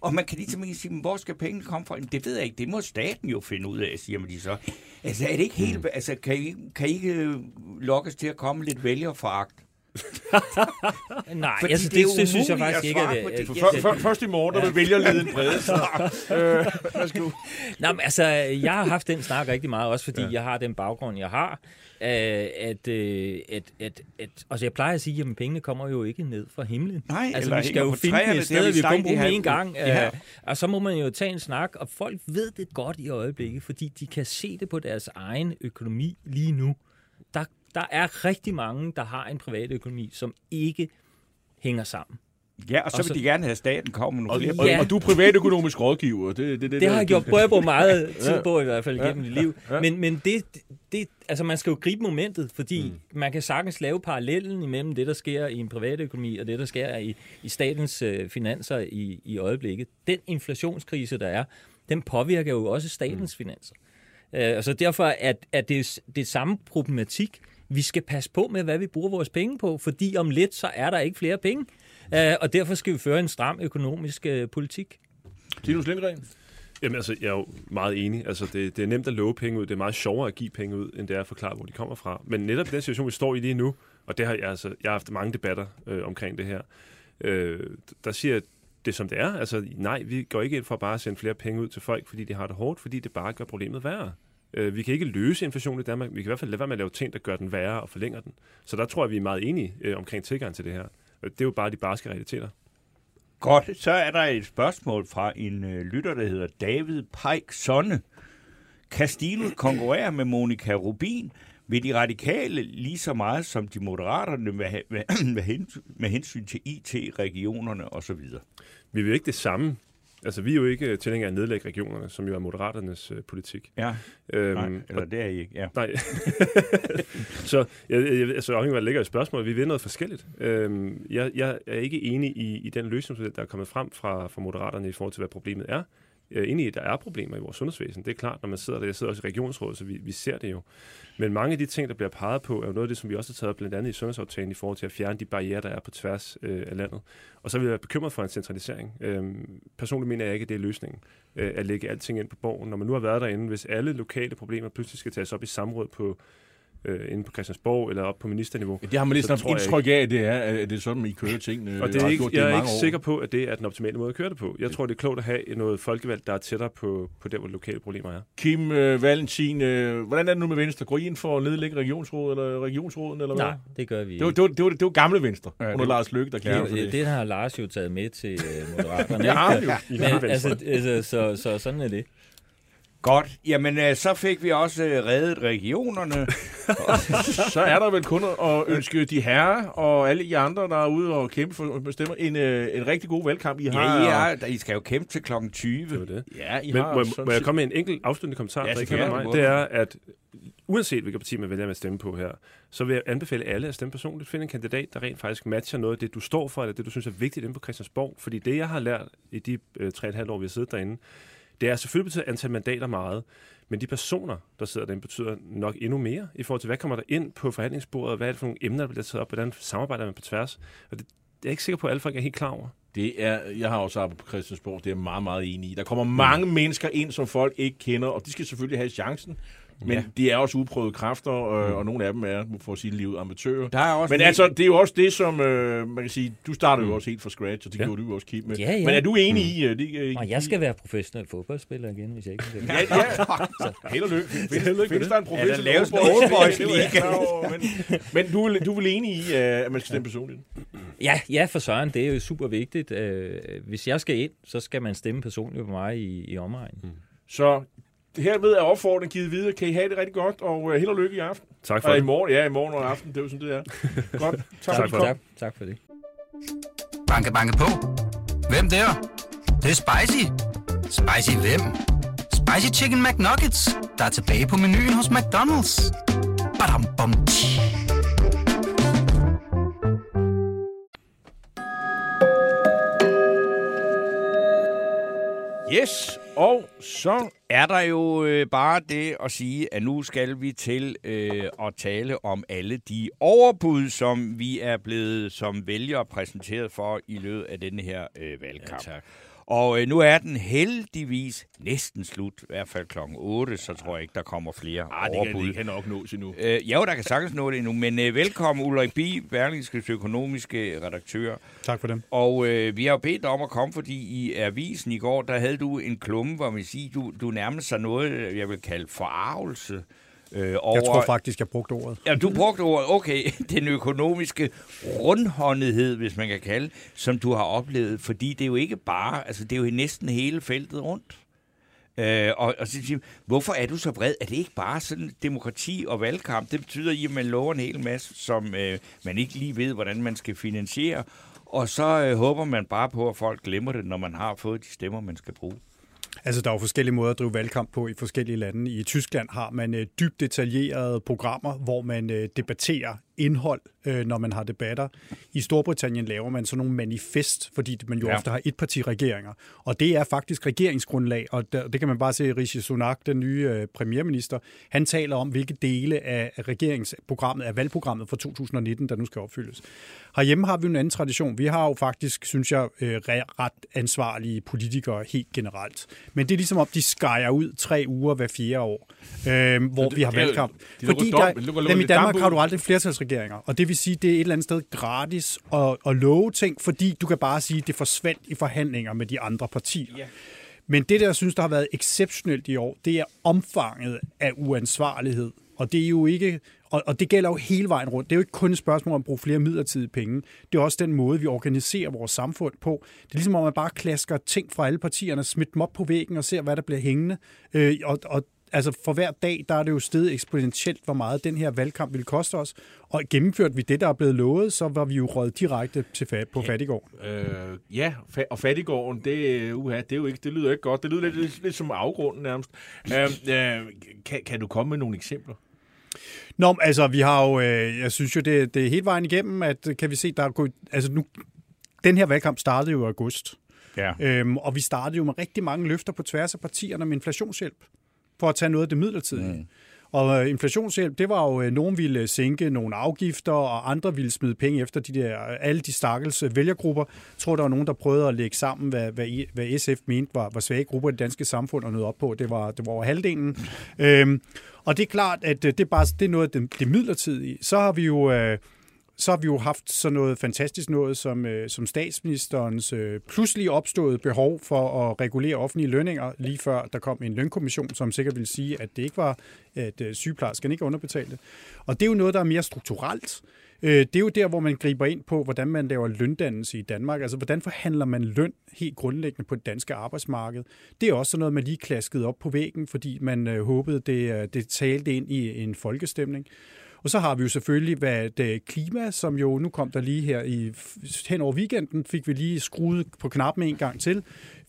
Og man kan ligesom ikke sige, "Men hvor skal pengene komme fra? Jamen, det ved jeg ikke. Det må staten jo finde ud af, siger man de så. Altså, er det ikke helt... Altså, kan I, kan I ikke øh, lokkes til at komme lidt vælgerforagt? [LAUGHS] Nej, Fordi jeg, det det, det, det synes jeg faktisk ikke, at, det. at, Før, før, først i morgen, der vil vælgerleden brede sig. [LAUGHS] øh. [LAUGHS] Nej, men altså, jeg har haft den snak rigtig meget, også fordi ja. jeg har den baggrund, jeg har. At, øh, at, at, at, altså jeg plejer at sige, at pengene kommer jo ikke ned fra himlen. Nej, altså, vi skal jo finde træerne, et sted, vi kun bruge en gang. Ja. Øh, og så må man jo tage en snak, og folk ved det godt i øjeblikket, fordi de kan se det på deres egen økonomi lige nu. Der, der er rigtig mange, der har en privat økonomi, som ikke hænger sammen. Ja, og så Og vil så- de gerne have, at staten kommer med Og, nogle og, flere Ja. og du er privatøkonomisk rådgiver. Det, det, det, Det har jeg gjort, prøvet at bruge meget tid Ja. på i hvert fald Ja. gennem mit liv. Ja. Men, men det, det, altså man skal jo gribe momentet, fordi mm. man kan sagtens lave parallellen imellem det, der sker i en privat økonomi, og det, der sker i, i statens øh, finanser i, i øjeblikket. Den inflationskrise, der er, den påvirker jo også statens mm. finanser. Øh, altså derfor er, er det, det samme problematik. Vi skal passe på med, hvad vi bruger vores penge på, fordi om lidt, så er der ikke flere penge. Øh, og derfor skal vi føre en stram økonomisk øh, politik. Tinus Lindgren. Jamen altså, jeg er jo meget enig. Altså, det, det er nemt at love penge ud. Det er meget sjovere at give penge ud, end det er at forklare, hvor de kommer fra. Men netop den situation, vi står i lige nu, og det har jeg, altså, jeg har haft mange debatter øh, omkring det her, øh, der siger jeg, det som det er. Altså, nej, vi går ikke ind for bare at sende flere penge ud til folk, fordi de har det hårdt, fordi det bare gør problemet værre. Øh, vi kan ikke løse inflation i Danmark. Vi kan i hvert fald lade være med at lave ting, der gør den værre og forlænger den. Så der tror jeg, vi er meget enige øh, omkring tilgang til det her. Det er jo bare de barske realiteter. Godt, så er der et spørgsmål fra en øh, lytter, der hedder David Pike Sonne. Kan Stinus konkurrere med Monika Rubin? Vil de radikale lige så meget som de moderaterne med, med, med, hensyn, med hensyn til IT, regionerne osv.? Vi vil ikke det samme. Altså, vi er jo ikke øh, tilhængere af at nedlægge regionerne, som jo er moderaternes øh, politik. Ja, Øhm, nej, eller det er I ikke. Ja. Nej. [LAUGHS] så jeg, jeg, altså, afhængig af, hvad der ligger i spørgsmålet, vi vil noget forskelligt. Øhm, jeg, jeg er ikke enig i, i den løsningsmodel, der er kommet frem fra, fra moderaterne i forhold til, hvad problemet er. Øh, jeg enig i, at der er problemer i vores sundhedsvæsen. Det er klart, når man sidder der. Jeg sidder også i regionsrådet, så vi, vi ser det jo. Men mange af de ting, der bliver peget på, er jo noget af det, som vi også har taget blandt andet i sundhedsaftalen i forhold til at fjerne de barriere, der er på tværs øh, af landet. Og så vil jeg være bekymret for en centralisering. Øh, personligt mener jeg ikke, at det er løsningen øh, at lægge alting ind på borgen. Når man nu har været derinde, hvis alle lokale problemer pludselig skal tages op i samråd på, øh, inde på Christiansborg eller op på ministerniveau. Det har man lidt Så sådan indtryk af, det er, at det er sådan, I kører tingene. Og det er ikke, jeg er ikke år. sikker på, at det er den optimale måde at køre det på. Jeg tror, det er klogt at have noget folkevalgt, der er tættere på, på der, hvor lokale problemer er. Kim øh, Valentin, øh, hvordan er det nu med Venstre? Går I ind for at nedlægge regionsrådet eller regionsråden, eller hvad? Nej, det gør vi Det var, ikke. det, var, det, var, det var gamle Venstre, Ja, ja, under det- Lars Løkke, der gik Ja, det, det. det har Lars jo taget med til øh, Moderaterne. [LAUGHS] Ikke? han jo. Men, altså, altså, så, så sådan er det. Godt. Jamen, øh, så fik vi også øh, reddet regionerne. [LAUGHS] Så er der vel kun at ønske de herrer og alle I andre, der er ude og kæmpe for stemmer, en, øh, en rigtig god valgkamp. I har, Ja, I, er, I skal jo kæmpe til klokken 20. Det det. Ja, I Men har må, jeg- sådan må jeg komme med en enkelt afsluttende kommentar? Ja, om mig? Det er, at uanset hvilket parti man vælger at stemme på her, så vil jeg anbefale alle at stemme personligt. Find en kandidat, der rent faktisk matcher noget af det, du står for, eller det, du synes er vigtigt inde på Christiansborg. Fordi det, jeg har lært i de øh, tre og et halvt år, vi har siddet derinde, det er selvfølgelig betyder antal mandater meget, men de personer, der sidder derinde, betyder nok endnu mere i forhold til, hvad kommer der ind på forhandlingsbordet, hvad er det for nogle emner, der bliver taget op, hvordan samarbejder man på tværs. Og det, det er jeg ikke sikker på, at alle folk er helt klar over. Det er, jeg har også arbejdet på Christiansborg, det er jeg meget, meget enig i. Der kommer mange mm. mennesker ind, som folk ikke kender, og de skal selvfølgelig have chancen. Men Ja. ja. de er også uprøvede kræfter, øh, og nogle af dem er, for at sige det livet, amatører. Der er også Men en- altså, det er jo også det, som øh, man kan sige, du startede jo også helt fra scratch, og det Ja. gjorde du også, Kim. med. Ja, ja. Men er du enig i... øh, det, øh, Og jeg skal være professionel fodboldspiller igen, hvis jeg ikke kan Ja, ja. [LAUGHS] Held og lykke. Findes, findes der en Ja, der professionel en Det er liga. klar over, Men, men du, du er vel enig i, øh, at man skal stemme personligt? Ja, ja, for Søren, det er jo super vigtigt. Hvis jeg skal ind, så skal man stemme personligt på mig i, i omegnen. Så herved er opfordringen givet videre. Kan I have det rigtig godt, og øh, held og lykke i aften. Tak for Og i det. morgen, ja, i morgen og aften, det er jo sådan, det er. [LAUGHS] Godt. Tak, Tak for det. Tak, tak for det. Banke, banke på. Hvem der? Det, det er spicy. Spicy hvem? Spicy Chicken McNuggets, der er tilbage på menuen hos McDonald's. Badum, bom, tji. Yes, og så... er der jo øh, bare det at sige, at nu skal vi til øh, at tale om alle de overbud, som vi er blevet som vælgere præsenteret for i løbet af denne her øh, valgkamp. tak. Og øh, nu er den heldigvis næsten slut, i hvert fald klokken 8, så tror jeg ikke, der kommer flere Ah, det kan, overbud. det kan nok nås endnu. Øh, ja, jo, der kan sagtens nå det endnu, men øh, velkommen Ulrik Bi, Berlingskes økonomiske redaktør. Tak for det. Og øh, vi har jo bedt dig om at komme, fordi i avisen i går, der havde du en klumme, hvor man siger, du, du nærmede sig noget, jeg vil kalde forarvelse. Øh, over, Jeg tror faktisk, jeg brugte ordet. Ja, du brugte ordet, okay, [LAUGHS] den økonomiske rundhåndighed, hvis man kan kalde, som du har oplevet, fordi det er jo ikke bare, altså det er jo næsten hele feltet rundt. Øh, og, og så siger hvorfor er du så vred? Er det ikke bare sådan demokrati og valgkamp? Det betyder, at man lover en hel masse, som øh, man ikke lige ved, hvordan man skal finansiere. Og så øh, håber man bare på, at folk glemmer det, når man har fået de stemmer, man skal bruge. Altså, der er jo forskellige måder at drive valgkamp på i forskellige lande. I Tyskland har man øh, dybt detaljerede programmer, hvor man øh, debatterer indhold, øh, når man har debatter. I Storbritannien laver man sådan nogle manifest, fordi man jo Ja. ofte har etpartiregeringer. Og det er faktisk regeringsgrundlag, og der, det kan man bare se, Rishi Sunak, den nye øh, premierminister, han taler om, hvilke dele af regeringsprogrammet, af valgprogrammet for 2019, der nu skal opfyldes. Herhjemme har vi en anden tradition. Vi har jo faktisk, synes jeg, øh, re- ret ansvarlige politikere helt generelt. Men det er ligesom om, de skærer ud tre uger hver fjerde år, øh, hvor det- vi har det valgkamp. Fordi der, i Danmark har du aldrig flertalsregeringer, og det vil sige, det er et eller andet sted gratis at, at love ting, fordi du kan bare sige, at det forsvandt i forhandlinger med de andre partier. Ja. Men det, der jeg synes, der har været exceptionelt i år, det er omfanget af uansvarlighed. Og det er jo ikke, og, og det gælder jo hele vejen rundt. Det er jo ikke kun et spørgsmål om at bruge flere midlertidige penge. Det er også den måde, vi organiserer vores samfund på. Det er ligesom om, man bare klasker ting fra alle partierne, smidt dem op på væggen og ser, hvad der bliver hængende. Øh, og, og altså for hver dag, der er det jo steget eksponentielt, hvor meget den her valgkamp ville koste os. Og gennemførte vi det, der er blevet lovet, så var vi jo røget direkte til fat, på Fattigård. Øh, ja, fa- og fattigården, det, uh, det, er jo ikke, det lyder ikke godt. Det lyder lidt, lidt, lidt som afgrunden nærmest. Øh, øh, kan, kan du komme med nogle eksempler? Nå, altså, vi har jo, øh, jeg synes jo, det, det er helt vejen igennem, at kan vi se, der er gået, altså nu, den her valgkamp startede jo i august, Ja. øhm, og vi startede jo med rigtig mange løfter på tværs af partierne med inflationshjælp, for at tage noget af det midlertidige. Mm. Og øh, inflationshjælp, det var jo, øh, nogen ville sænke nogle afgifter, og andre ville smide penge efter de der, alle de stakkels øh, vælgergrupper. Jeg tror, der var nogen, der prøvede at lægge sammen, hvad, hvad, hvad SF mente var, var svage grupper i det danske samfund og noget op på. Det var, det var over halvdelen. øhm, og det er klart, at øh, det er, bare, det er noget af det, det midlertidige. Så har vi jo... Øh, så har vi jo haft sådan noget fantastisk noget, som, øh, som statsministerens øh, pludselig opståede behov for at regulere offentlige lønninger, lige før der kom en lønkommission, som sikkert vil sige, at det ikke var, at øh, sygeplejerskerne ikke underbetalte. Og det er jo noget, der er mere strukturelt. Øh, det er jo der, hvor man griber ind på, hvordan man laver løndannelse i Danmark. Altså, hvordan forhandler man løn helt grundlæggende på det danske arbejdsmarked? Det er også sådan noget, man lige klaskede op på væggen, fordi man øh, håbede, det, øh, det talte ind i en folkestemning. Og så har vi jo selvfølgelig hvad det klima, som jo nu kom der lige her i hen over weekenden, fik vi lige skruet på knappen en gang til.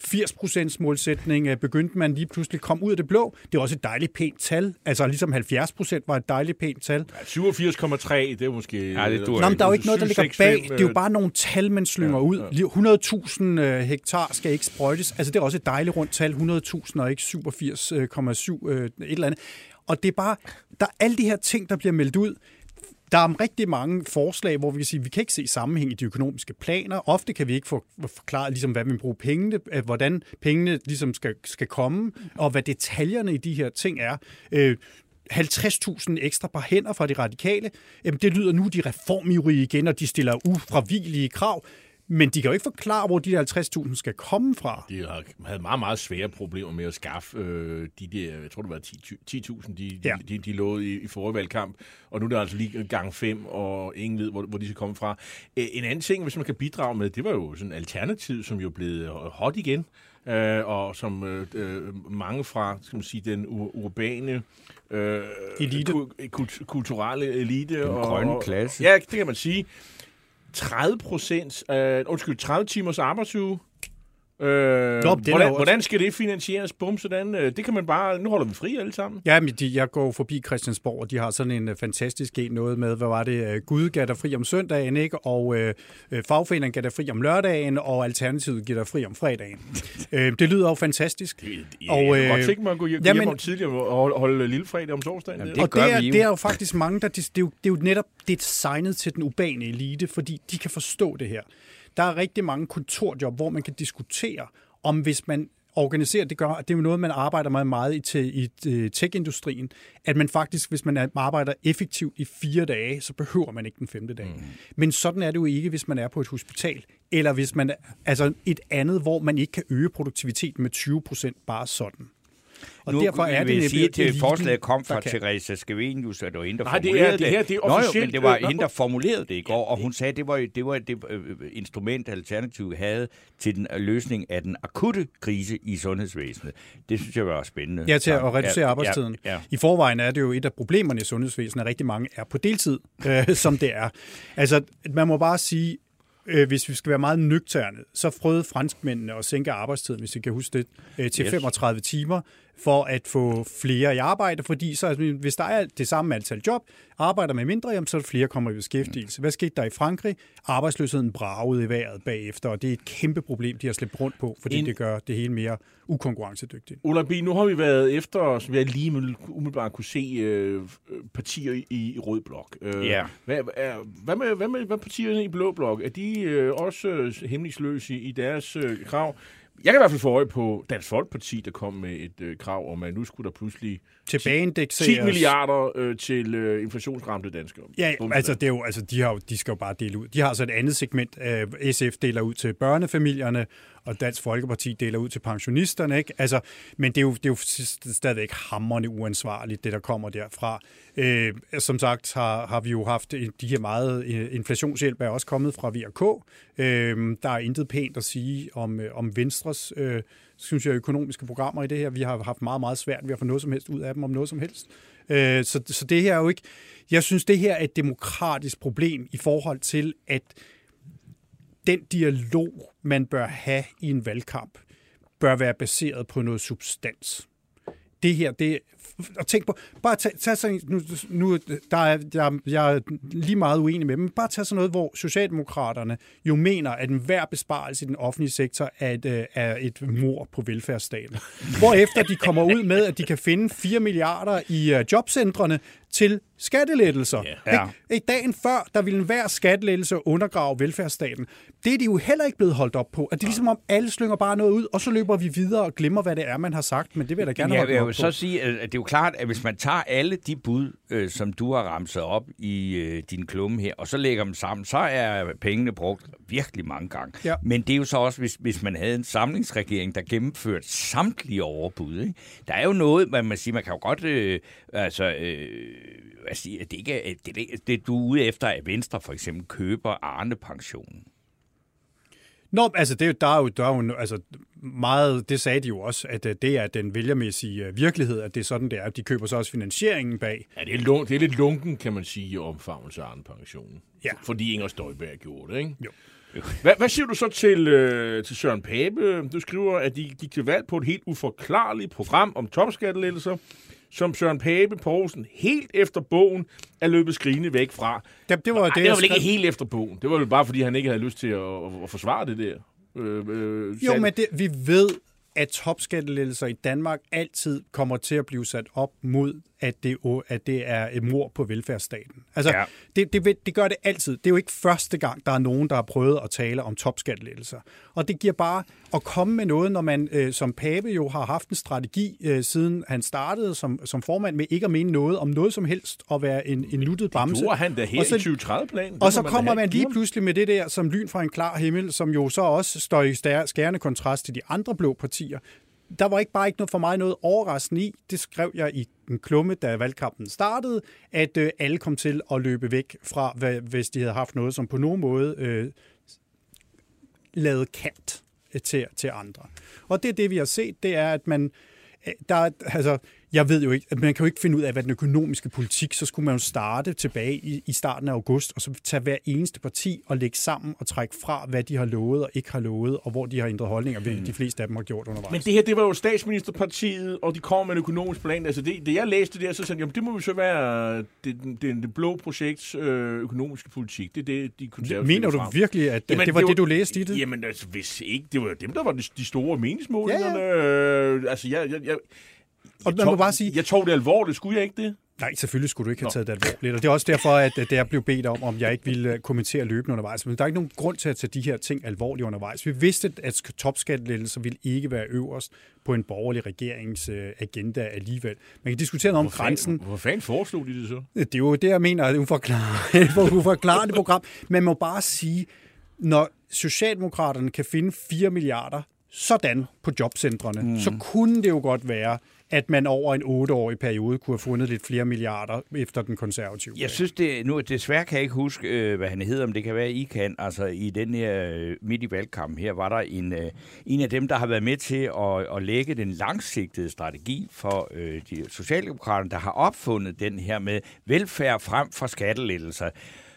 80% målsætning øh, begyndte man lige pludselig kom ud af det blå. Det er også et dejligt pænt tal. Altså ligesom 70 procent var et dejligt pænt tal. Ja, 87,3, det er måske... Ja, det Nå, men der er jo ikke noget, der 7, ligger 6, bag. 5, Det er jo bare nogle tal, man slynger Ja, ud. 100.000 øh, hektar skal ikke sprøjtes. Altså, det er også et dejligt rundt tal. 100.000 og ikke 87,7 øh, et eller andet. Og det er bare, der er alle de her ting, der bliver meldt ud. Der er rigtig mange forslag, hvor vi kan sige, at vi kan ikke se sammenhæng i de økonomiske planer. Ofte kan vi ikke få forklaret, ligesom, hvad vi bruger pengene, øh, hvordan pengene ligesom skal, skal komme, og hvad detaljerne i de her ting er. Øh, 50.000 ekstra par hænder fra de radikale. Jamen, det lyder nu de reformivrige igen, og de stiller ufravigelige krav. Men de kan jo ikke forklare, hvor de der 50.000 skal komme fra. De har- havde meget, meget svære problemer med at skaffe øh, de der, jeg tror det var 10 10.000, de, Ja. de, de lovede i, i forrige valgkamp, og nu er det altså lige gang fem, og ingen ved, hvor, hvor de skal komme fra. En anden ting, hvis man kan bidrage med, det var jo sådan en alternativ, som jo blevet hot igen, øh, og som øh, øh, mange fra, skal man sige, den ur- urbane øh, Elite. ku- kult, kulturelle elite. Den og, grønne og, klasse. Ja, det kan man sige. 30 procent, øh, undskyld, 30 timers arbejdsuge. Øh, Nå, hvordan, også- hvordan skal det finansieres? Bum, sådan. Øh, det kan man bare... Nu holder vi fri alle sammen. Ja, men de, jeg går forbi Christiansborg, og de har sådan en uh, fantastisk en noget med, hvad var det, uh, Gud gav dig fri om søndagen, ikke? og uh, fagforeningen gav dig fri om lørdagen, og Alternativet giver dig fri om fredagen. uh, [LAUGHS] det lyder jo fantastisk. Jeg, Og, jeg kan godt øh, tænke mig at gå hjem, jamen- hjem tidligere og holde, holde lille fredag om torsdagen. Jamen, Det, det og det er, det er jo faktisk mange, der... Det er jo, det er jo netop det er designet til den urbane elite, fordi de kan forstå det her. Der er rigtig mange kontorjob, hvor man kan diskutere, om hvis man organiserer, det gør, det er noget, man arbejder meget, meget i, til, i øh, tech-industrien, at man faktisk, hvis man er- arbejder effektivt i fire dage, så behøver man ikke den femte dag. Mm. Men sådan er det jo ikke, hvis man er på et hospital, eller hvis man er, altså et andet, hvor man ikke kan øge produktiviteten med 20 procent bare sådan. Og nu derfor er vil det jeg sige, at eliten, forslaget kom fra. Teresa Scavenius, og det var hende, der Nej, det er- formulerede det her, det er Nå, jo, men det var øh, hende, der formulerede det i går, og hun sagde, at det var, det var det øh, instrument, Alternativ havde til den øh, løsning af den akutte krise i sundhedsvæsenet. Det synes jeg var spændende. Ja, til at reducere ja, arbejdstiden. Ja, ja. I forvejen er det jo et af problemerne i sundhedsvæsenet, at rigtig mange er på deltid, [LAUGHS] øh, som det er. Altså, man må bare sige, øh, hvis vi skal være meget nøgterne, så prøvede franskmændene at sænke arbejdstiden, hvis I kan huske det, øh, til Yes. 35 timer, for at få flere i arbejde, fordi så, altså, hvis der er det samme antal job, arbejder med mindre, jamen, så er der flere, kommer i beskæftigelse. Hvad skete der i Frankrig? Arbejdsløsheden bragede i vejret bagefter, og det er et kæmpe problem, de har slæbt rundt på, fordi En- det gør det hele mere ukonkurrencedygtigt. Ulla B., nu har vi været efter vi har lige umiddelbart kunne se øh, partier i, i Rød Blok. Øh, Ja. hvad, er, hvad, med, hvad med hvad partierne i Blå Blok? Er de øh, også øh, hemmelighedsløse i, i deres øh, krav? Jeg kan i hvert fald få øje på Dansk Folkeparti, der kom med et øh, krav om, at nu skulle der pludselig 10 Tilbageindekseres. milliarder øh, til øh, inflationsramte danskere. Ja, altså, det er jo, altså de, har jo, de skal jo bare dele ud. De har så et andet segment. Øh, SF deler ud til børnefamilierne, og Dansk Folkeparti deler ud til pensionisterne. Ikke? Altså, men det er, jo, det er jo stadigvæk hammerende uansvarligt, det der kommer derfra. Øh, som sagt har, har vi jo haft øh, de her meget øh, inflationshjælp er også kommet fra VRK. Øh, der er intet pænt at sige om, øh, om Venstres øh, synes jeg, økonomiske programmer i det her. Vi har haft meget, meget svært ved at få noget som helst ud af dem om noget som helst. Øh, så, så det her er jo ikke... Jeg synes, det her er et demokratisk problem i forhold til, at den dialog, man bør have i en valgkamp, bør være baseret på noget substans. Det her, det og tænk på, bare tag, tag sådan, nu, nu der er, jeg, jeg er lige meget uenig med dem, men bare tag sådan noget, hvor Socialdemokraterne jo mener, at enhver besparelse i den offentlige sektor er et, øh, er et mor på velfærdsstaten. Hvorefter de kommer ud med, at de kan finde 4 milliarder i øh, jobcentrene til skattelettelser. Ja. Ikke? I dagen før, der ville enhver skattelettelse undergrave velfærdsstaten. Det er de jo heller ikke blevet holdt op på. At det er ligesom om, alle slynger bare noget ud, og så løber vi videre og glemmer, hvad det er, man har sagt. Men det vil jeg da gerne Jeg holde vil jo på. så sige, at at det er jo klart, at hvis man tager alle de bud, øh, som du har ramset op i øh, din klumme her, og så lægger dem sammen, så er pengene brugt virkelig mange gange. Ja. Men det er jo så også, hvis, hvis man havde en samlingsregering, der gennemførte samtlige overbud. Ikke? Der er jo noget, man må sige, man kan jo godt øh, altså, øh, hvad siger, det, ikke er, det, det, det, du er ude efter, at Venstre for eksempel køber Arne-pensionen. Nå, altså, det, der er jo, der er jo altså, meget, det sagde de jo også, at øh, det er den vælgermæssige øh, virkelighed, at det er sådan, det er. De køber så også finansieringen bag. Ja, det er, lun- det er lidt lunken, kan man sige, i omfavnelse af pensionen. Ja. Fordi Inger Støjberg gjorde det, ikke? Jo. Hvad, hvad siger du så til, øh, til Søren Pape? Du skriver, at de gik til valg på et helt uforklarligt program om topskattelettelser, som Søren Pape Poulsen helt efter bogen er løbet skrigende væk fra. Det, det var Ej, det, det var vel ikke helt efter bogen. Det var vel bare, fordi han ikke havde lyst til at, at, at forsvare det der. Øh, øh, Jo, men det, vi ved, at topskattelettelser i Danmark altid kommer til at blive sat op mod, at det, at det er et mor på velfærdsstaten. Altså, Ja. det, det, det gør det altid. Det er jo ikke første gang, der er nogen, der har prøvet at tale om topskattelettelser. Og det giver bare at komme med noget, når man øh, som Pape jo har haft en strategi, øh, siden han startede som, som formand, med ikke at mene noget om noget som helst, og være en, en nuttet bamse. gjorde han da her Og så- i 2030-planen. Det Og så da kommer man lige pludselig med det der som lyn fra en klar himmel, som jo så også står i skærende kontrast til de andre blå partier. Der var ikke bare ikke noget for mig noget overraskende i. Det skrev jeg i en klumme, da valgkampen startede, at øh, alle kom til at løbe væk fra, hvad, hvis de havde haft noget, som på nogen måde øh, lavede kant øh, til, til andre. Og det er det, vi har set, det er, at man øh, der, altså, jeg ved jo ikke, at man kan jo ikke finde ud af, hvad den økonomiske politik, så skulle man jo starte tilbage i, i starten af august, og så tage hver eneste parti og lægge sammen og trække fra, hvad de har lovet og ikke har lovet, og hvor de har ændret holdninger, hvilket de fleste af dem har gjort undervejs. Men det her, det var jo statsministerpartiet, og de kom med en økonomisk plan. Altså det, det jeg læste der, så sagde jeg, jamen det må jo så være det, det, det, det blå projekts øh, økonomiske politik. Det er det, de konservative Mener du frem. virkelig, at Jamen, det var det det, var- du læste i det? Jamen altså, hvis ikke, det var dem, der var de, de store meningsmålingerne. Ja, ja. Øh, altså, jeg, jeg, jeg, Og jeg man må tog- bare sige- Jeg tog det alvorligt, skulle jeg ikke det? Nej, selvfølgelig skulle du ikke have Nå. taget det alvorligt. Og det er også derfor, at at jeg blev bedt om, om jeg ikke ville øh, kommentere løbende undervejs. Men der er ikke nogen grund til at tage de her ting alvorligt undervejs. Vi vidste, at topskattelettelser ville ikke være øverst på en borgerlig regerings øh, agenda alligevel. Man kan diskutere noget om grænsen. Hvor fanden foreslog de det så? Det er jo det, jeg mener er et uforklarligt, [LAUGHS] et uforklarligt program. Man må bare sige, når Socialdemokraterne kan finde 4 milliarder sådan på jobcentrene, mm. så kunne det jo godt være, at man over en otteårig periode kunne have fundet lidt flere milliarder efter den konservative. Jeg synes, det, nu desværre kan jeg ikke huske, øh, hvad han hedder, om det kan være, I kan. Altså i den her, øh, midt i valgkampen her, var der en, øh, en af dem, der har været med til at, at lægge den langsigtede strategi for øh, de socialdemokraterne, der har opfundet den her med velfærd frem for skattelettelser.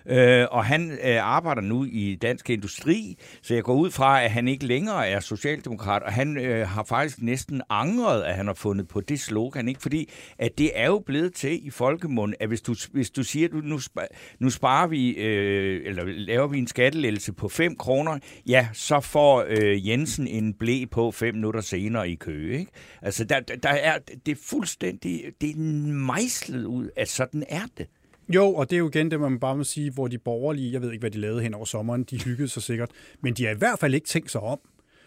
Øh, og han øh, arbejder nu i Dansk Industri, så jeg går ud fra, at han ikke længere er socialdemokrat, og han øh, har faktisk næsten angret, at han har fundet på det slogan, ikke? fordi at det er jo blevet til i folkemunden, at hvis du, hvis du siger, at nu, spar, nu sparer vi, øh, eller laver vi en skattelettelse på 5 kroner, ja, så får øh, Jensen en blæ på 5 minutter senere i kø. Ikke? Altså, der, der- der er, det er fuldstændig, det er mejslet ud, at sådan er det. Jo, og det er jo igen det, man bare må sige, hvor de borgerlige, jeg ved ikke, hvad de lavede hen over sommeren, de hyggede sig sikkert, men de har i hvert fald ikke tænkt sig om.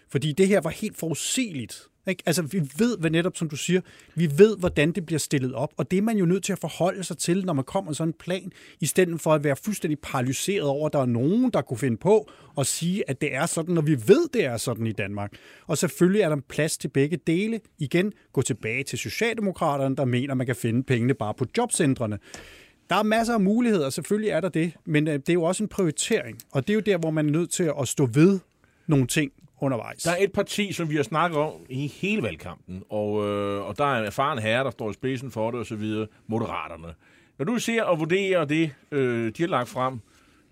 Fordi det her var helt forudsigeligt. Ikke? Altså, vi ved, hvad netop som du siger, vi ved, hvordan det bliver stillet op, og det er man jo nødt til at forholde sig til, når man kommer sådan en plan, i stedet for at være fuldstændig paralyseret over, at der er nogen, der kunne finde på at sige, at det er sådan, når vi ved, det er sådan i Danmark. Og selvfølgelig er der plads til begge dele. Igen, gå tilbage til Socialdemokraterne, der mener, man kan finde pengene bare på jobcentrene. Der er masser af muligheder, selvfølgelig er der det, men øh, det er jo også en prioritering, og det er jo der, hvor man er nødt til at stå ved nogle ting undervejs. Der er et parti, som vi har snakket om i hele valgkampen, og, øh, og der er en erfaren herre, der står i spidsen for det osv., Moderaterne. Når du ser og vurderer det, øh, de har lagt frem,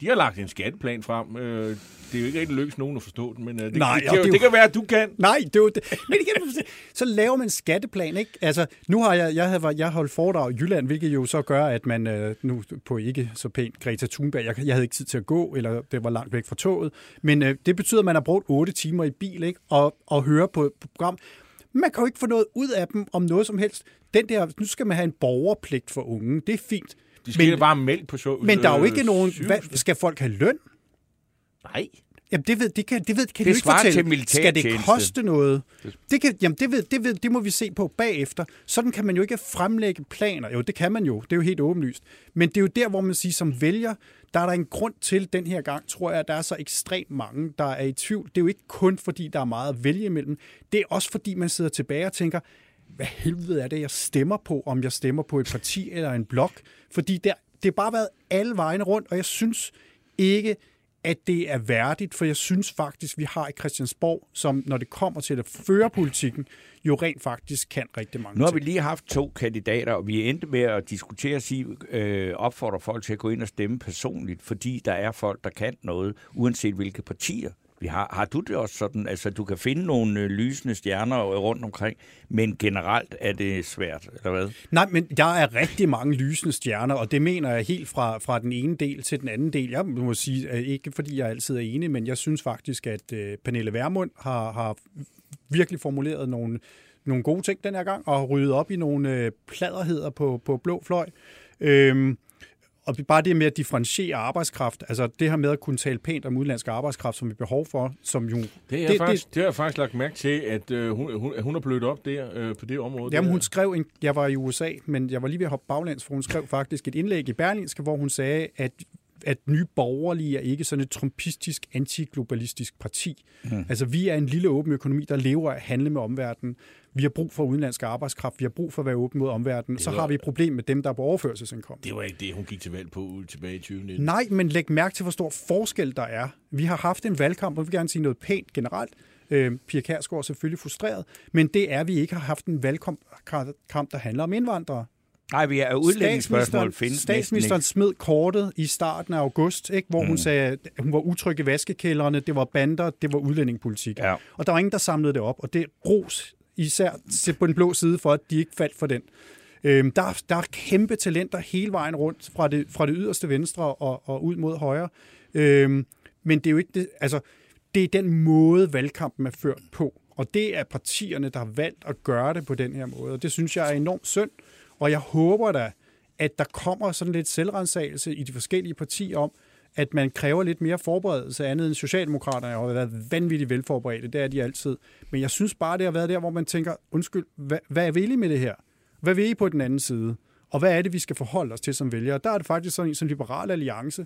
de har lagt en skatteplan frem. Øh, det er jo ikke rigtig lykkes nogen at forstå den, men øh, det, Nej, det, det, det, jo- det kan være, at du kan. Nej, det er jo det. Men igen, så laver man en skatteplan, ikke? Altså, nu har jeg, jeg, havde, jeg holdt foredrag i Jylland, hvilket jo så gør, at man øh, nu på ikke så pænt Greta Thunberg, jeg, jeg havde ikke tid til at gå, eller det var langt væk fra toget, men øh, det betyder, at man har brugt otte timer i bil, ikke? Og, og høre på, på program. Man kan jo ikke få noget ud af dem om noget som helst. Den der, nu skal man have en borgerpligt for unge, det er fint. De skal Men- bare mælk på så, Men der er jo øh, ikke nogen... Hvad, skal folk have løn? Nej. Jamen, det, ved, det kan, det ved, kan Det du ikke svarer til fortælle. Skal det koste noget? Det, kan, jamen, det, ved, det, ved, det må vi se på bagefter. Sådan kan man jo ikke fremlægge planer. Jo, det kan man jo. Det er jo helt åbenlyst. Men det er jo der, hvor man siger, som vælger, der er der en grund til den her gang, tror jeg, at der er så ekstremt mange, der er i tvivl. Det er jo ikke kun, fordi der er meget at vælge imellem. Det er også, fordi man sidder tilbage og tænker, hvad helvede er det, jeg stemmer på, om jeg stemmer på et parti eller en blok. Fordi der, det har bare været alle vejen rundt, og jeg synes ikke, at det er værdigt, for jeg synes faktisk, vi har et Christiansborg, som når det kommer til at føre politikken, jo rent faktisk kan rigtig mange Nu har ting. vi lige haft to kandidater, og vi endte med at diskutere og sige, øh, opfordre folk til at gå ind og stemme personligt, fordi der er folk, der kan noget, uanset hvilke partier vi har. Har du det også sådan, altså du kan finde nogle øh, lysende stjerner øh, rundt omkring, men generelt er det svært, eller hvad? Nej, men der er rigtig mange lysende stjerner, og det mener jeg helt fra, fra den ene del til den anden del. Jeg må sige, ikke fordi jeg altid er enig, men jeg synes faktisk, at øh, Pernille Vermund har, har virkelig formuleret nogle, nogle gode ting den her gang, og ryddet op i nogle øh, pladerheder på, på blå fløj. Øhm, og bare det med at differentiere arbejdskraft, altså det her med at kunne tale pænt om udenlandsk arbejdskraft, som vi behov for, som jo... Det, er det, faktisk, det, det har jeg faktisk lagt mærke til, at øh, hun, hun, hun er blødt op der øh, på det område. Jamen, der. hun skrev, en, jeg var i USA, men jeg var lige ved at hoppe baglæns, for hun skrev faktisk et indlæg i Berlinske, hvor hun sagde, at at nye borgerlige er ikke sådan et trumpistisk, antiglobalistisk parti. Mm. Altså, vi er en lille åben økonomi, der lever af at handle med omverdenen. Vi har brug for udenlandsk arbejdskraft. Vi har brug for at være åben mod omverdenen. Så var- har vi et problem med dem, der er på overførselsindkomst. Det var ikke det, hun gik til valg på tilbage i 2019. Nej, men læg mærke til, hvor stor forskel der er. Vi har haft en valgkamp, og vi vil gerne sige noget pænt generelt. Øh, Pia Kærsgaard er selvfølgelig frustreret, men det er, at vi ikke har haft en valgkamp, kamp, der handler om indvandrere. Nej, vi er udlændingsspørgsmål findes statsministeren næsten smed kortet i starten af august, ikke, hvor mm. hun sagde, at hun var utryg i vaskekældrene, det var bander, det var udlændingepolitik. Ja. Og der var ingen, der samlede det op, og det ros især på den blå side for, at de ikke faldt for den. Øhm, der, er- der er kæmpe talenter hele vejen rundt, fra det, fra det yderste venstre og, og ud mod højre. Øhm, men det er jo ikke det, altså, det er den måde, valgkampen er ført på. Og det er partierne, der har valgt at gøre det på den her måde. Og det synes jeg er enormt synd. Og jeg håber da, at der kommer sådan lidt selvrensagelse i de forskellige partier om, at man kræver lidt mere forberedelse andet end Socialdemokraterne har været vanvittigt velforberedte. Det er de altid. Men jeg synes bare, det har været der, hvor man tænker, undskyld, hvad, hvad vil I med det her? Hvad vil I på den anden side? Og hvad er det, vi skal forholde os til som vælgere? Der er det faktisk sådan en som Liberal Alliance.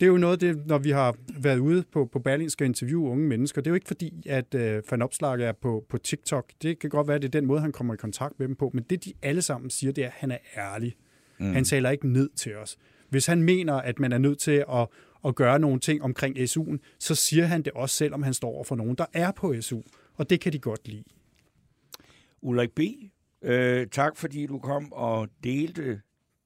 Det er jo noget, det, når vi har været ude på, på Berlinske interview unge mennesker. Det er jo ikke fordi, at øh, Van Opslag er på, på TikTok. Det kan godt være, at det er den måde, han kommer i kontakt med dem på. Men det, de alle sammen siger, det er, at han er ærlig. Mm. Han taler ikke ned til os. Hvis han mener, at man er nødt til at, at gøre nogle ting omkring SU'en, så siger han det også, selvom han står over for nogen, der er på SU. Og det kan de godt lide. Ulrik B., øh, tak fordi du kom og delte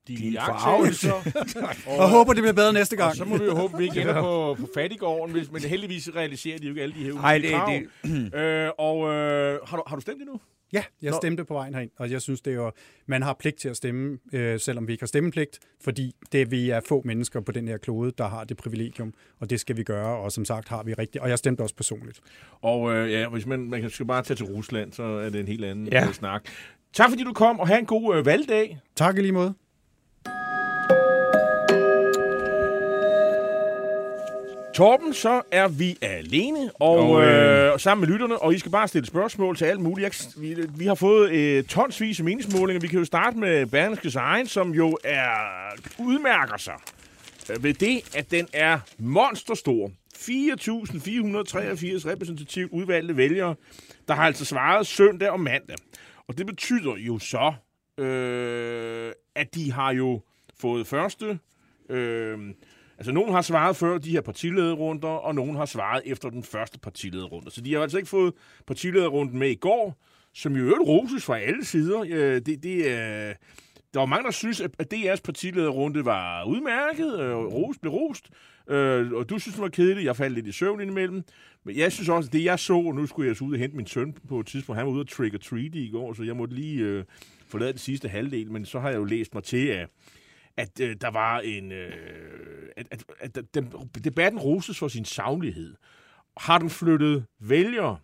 De Din iagttagelser. [LAUGHS] Og jeg håber, det bliver bedre næste gang. Og så må vi jo håbe, at vi ikke ender på, på fattigården, hvis, men heldigvis realiserer de jo ikke alle de her Ej, det- krav. det- Øh, og øh, har, du, har du stemt endnu? Ja, jeg Nå. stemte på vejen herind, og jeg synes, det er jo, man har pligt til at stemme, øh, selvom vi ikke har stemmepligt, fordi det vi er få mennesker på den her klode, der har det privilegium, og det skal vi gøre, og som sagt har vi rigtigt, og jeg stemte også personligt. Og øh, ja, hvis man, man skal bare tage til Rusland, så er det en helt anden Ja. ja. snak. Tak fordi du kom, og have en god øh, valgdag. Tak i lige måde. Torben, så er vi alene, og, Og, øh, øh, sammen med lytterne, og I skal bare stille spørgsmål til alt muligt. Jeg, vi, vi har fået øh, tonsvis af meningsmålinger. Vi kan jo starte med Berlingskes egen, som jo er udmærker sig øh, ved det, at den er monsterstor. 4.483 repræsentativt udvalgte vælgere, der har altså svaret søndag og mandag. Og det betyder jo så, øh, at de har jo fået første... Øh, altså, nogen har svaret før de her partilederrunder, og nogen har svaret efter den første partilederrunde. Så de har altså ikke fået partilederrunden med i går, som jo øvrigt roses fra alle sider. Øh, det, det, øh, der var mange, der synes, at DR's partilederrunde var udmærket, øh, rost, blev rost, øh, og du synes, den var kedelig. Jeg faldt lidt i søvn indimellem. Men jeg synes også, at det jeg så, og nu skulle jeg så ud og hente min søn på et tidspunkt, han var ude og trick or treat i går, så jeg måtte lige øh, forlade den sidste halvdel, men så har jeg jo læst mig til, at at øh, der var en... Øh, at, at, at den, debatten roses for sin savlighed. Har den flyttet vælgere?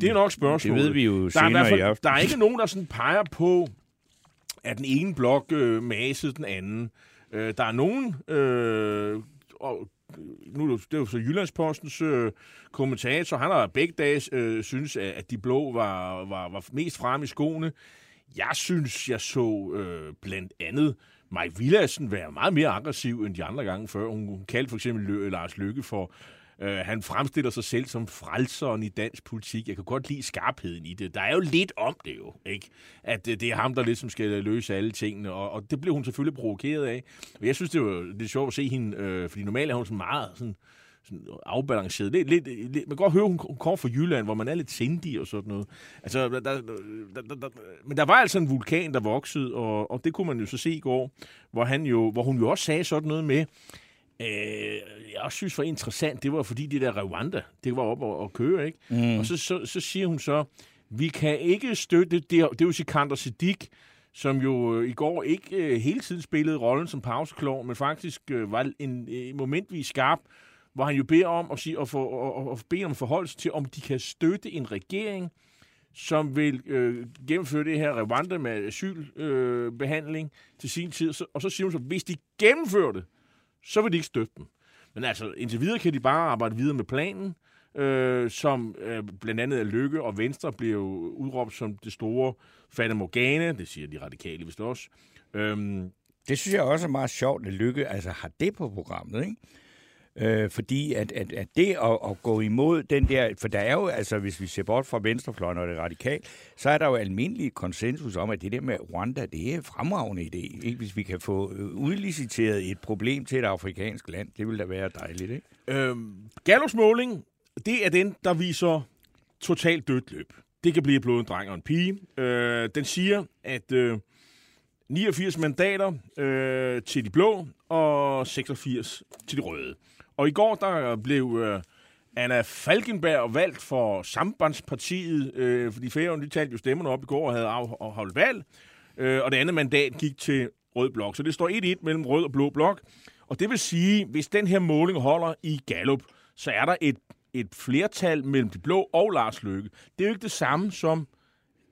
Det er nok Det spørgsmålet. ved vi jo der er, i hvert i fald, aften. der er ikke nogen, der sådan peger på, at den ene blok øh, masede den anden. Øh, der er nogen, øh, og nu er det, det er jo så Jyllandspostens øh, kommentator, han har begge dage øh, synes, at, at de blå var, var, var mest frem i skoene. Jeg synes, jeg så øh, blandt andet Mike Villadsen være meget mere aggressiv end de andre gange før. Hun, kaldte for eksempel Lø, Lars Lykke for Øh, han fremstiller sig selv som frelseren i dansk politik. Jeg kan godt lide skarpheden i det. Der er jo lidt om det jo, ikke? At øh, det er ham, der ligesom skal løse alle tingene, og, og det blev hun selvfølgelig provokeret af. Og jeg synes, det var det sjovt at se hende, øh, fordi normalt er hun sådan meget sådan, sådan afbalanceret. Lidt, lidt, lidt, man kan godt høre, hun, hun kommer fra Jylland, hvor man er lidt sindig og sådan noget. Altså, der, der, der, der, der, men der var altså en vulkan, der voksede, og, og det kunne man jo så se i går, hvor, han jo, hvor hun jo også sagde sådan noget med, øh, jeg også synes var interessant, det var fordi det der Rwanda, det var op og, og køre, ikke? Mm. Og så, så, så siger hun så, vi kan ikke støtte, det, det er jo Sikander Siddiq, som jo øh, i går ikke øh, hele tiden spillede rollen som pauseklov, men faktisk øh, var en øh, momentvis skarp, hvor han jo beder om at, sige, at, få, at, at bede om forhold til, om de kan støtte en regering, som vil øh, gennemføre det her Rwanda med asylbehandling øh, til sin tid. Så, og så siger hun så, hvis de gennemfører det, så vil de ikke støtte dem. Men altså, indtil videre kan de bare arbejde videre med planen, øh, som øh, blandt andet er Lykke og Venstre bliver jo udråbt som det store Fata Morgana, det siger de radikale vist også. Øhm, Det synes jeg også er meget sjovt, at Lykke altså, har det på programmet, ikke? Øh, fordi at, at, at det at, at gå imod den der, for der er jo, altså hvis vi ser bort fra venstrefløjen og det radikal, så er der jo almindelig konsensus om, at det der med Rwanda, det er en fremragende idé. Ikke? Hvis vi kan få øh, udliciteret et problem til et afrikansk land, det ville da være dejligt, ikke? Øhm, Gallos måling, det er den, der viser totalt dødt løb. Det kan blive både en dreng og en pige. Øh, den siger, at øh, 89 mandater øh, til de blå og 86 til de røde. Og i går der blev øh, Anna Falkenberg valgt for Sambandspartiet, øh, fordi Færøerne de talte jo stemmerne op i går og havde afholdt valg. Øh, og det andet mandat gik til Rød Blok. Så det står 1-1 mellem Rød og Blå Blok. Og det vil sige, hvis den her måling holder i Gallup, så er der et, et flertal mellem de blå og Lars Løkke. Det er jo ikke det samme som,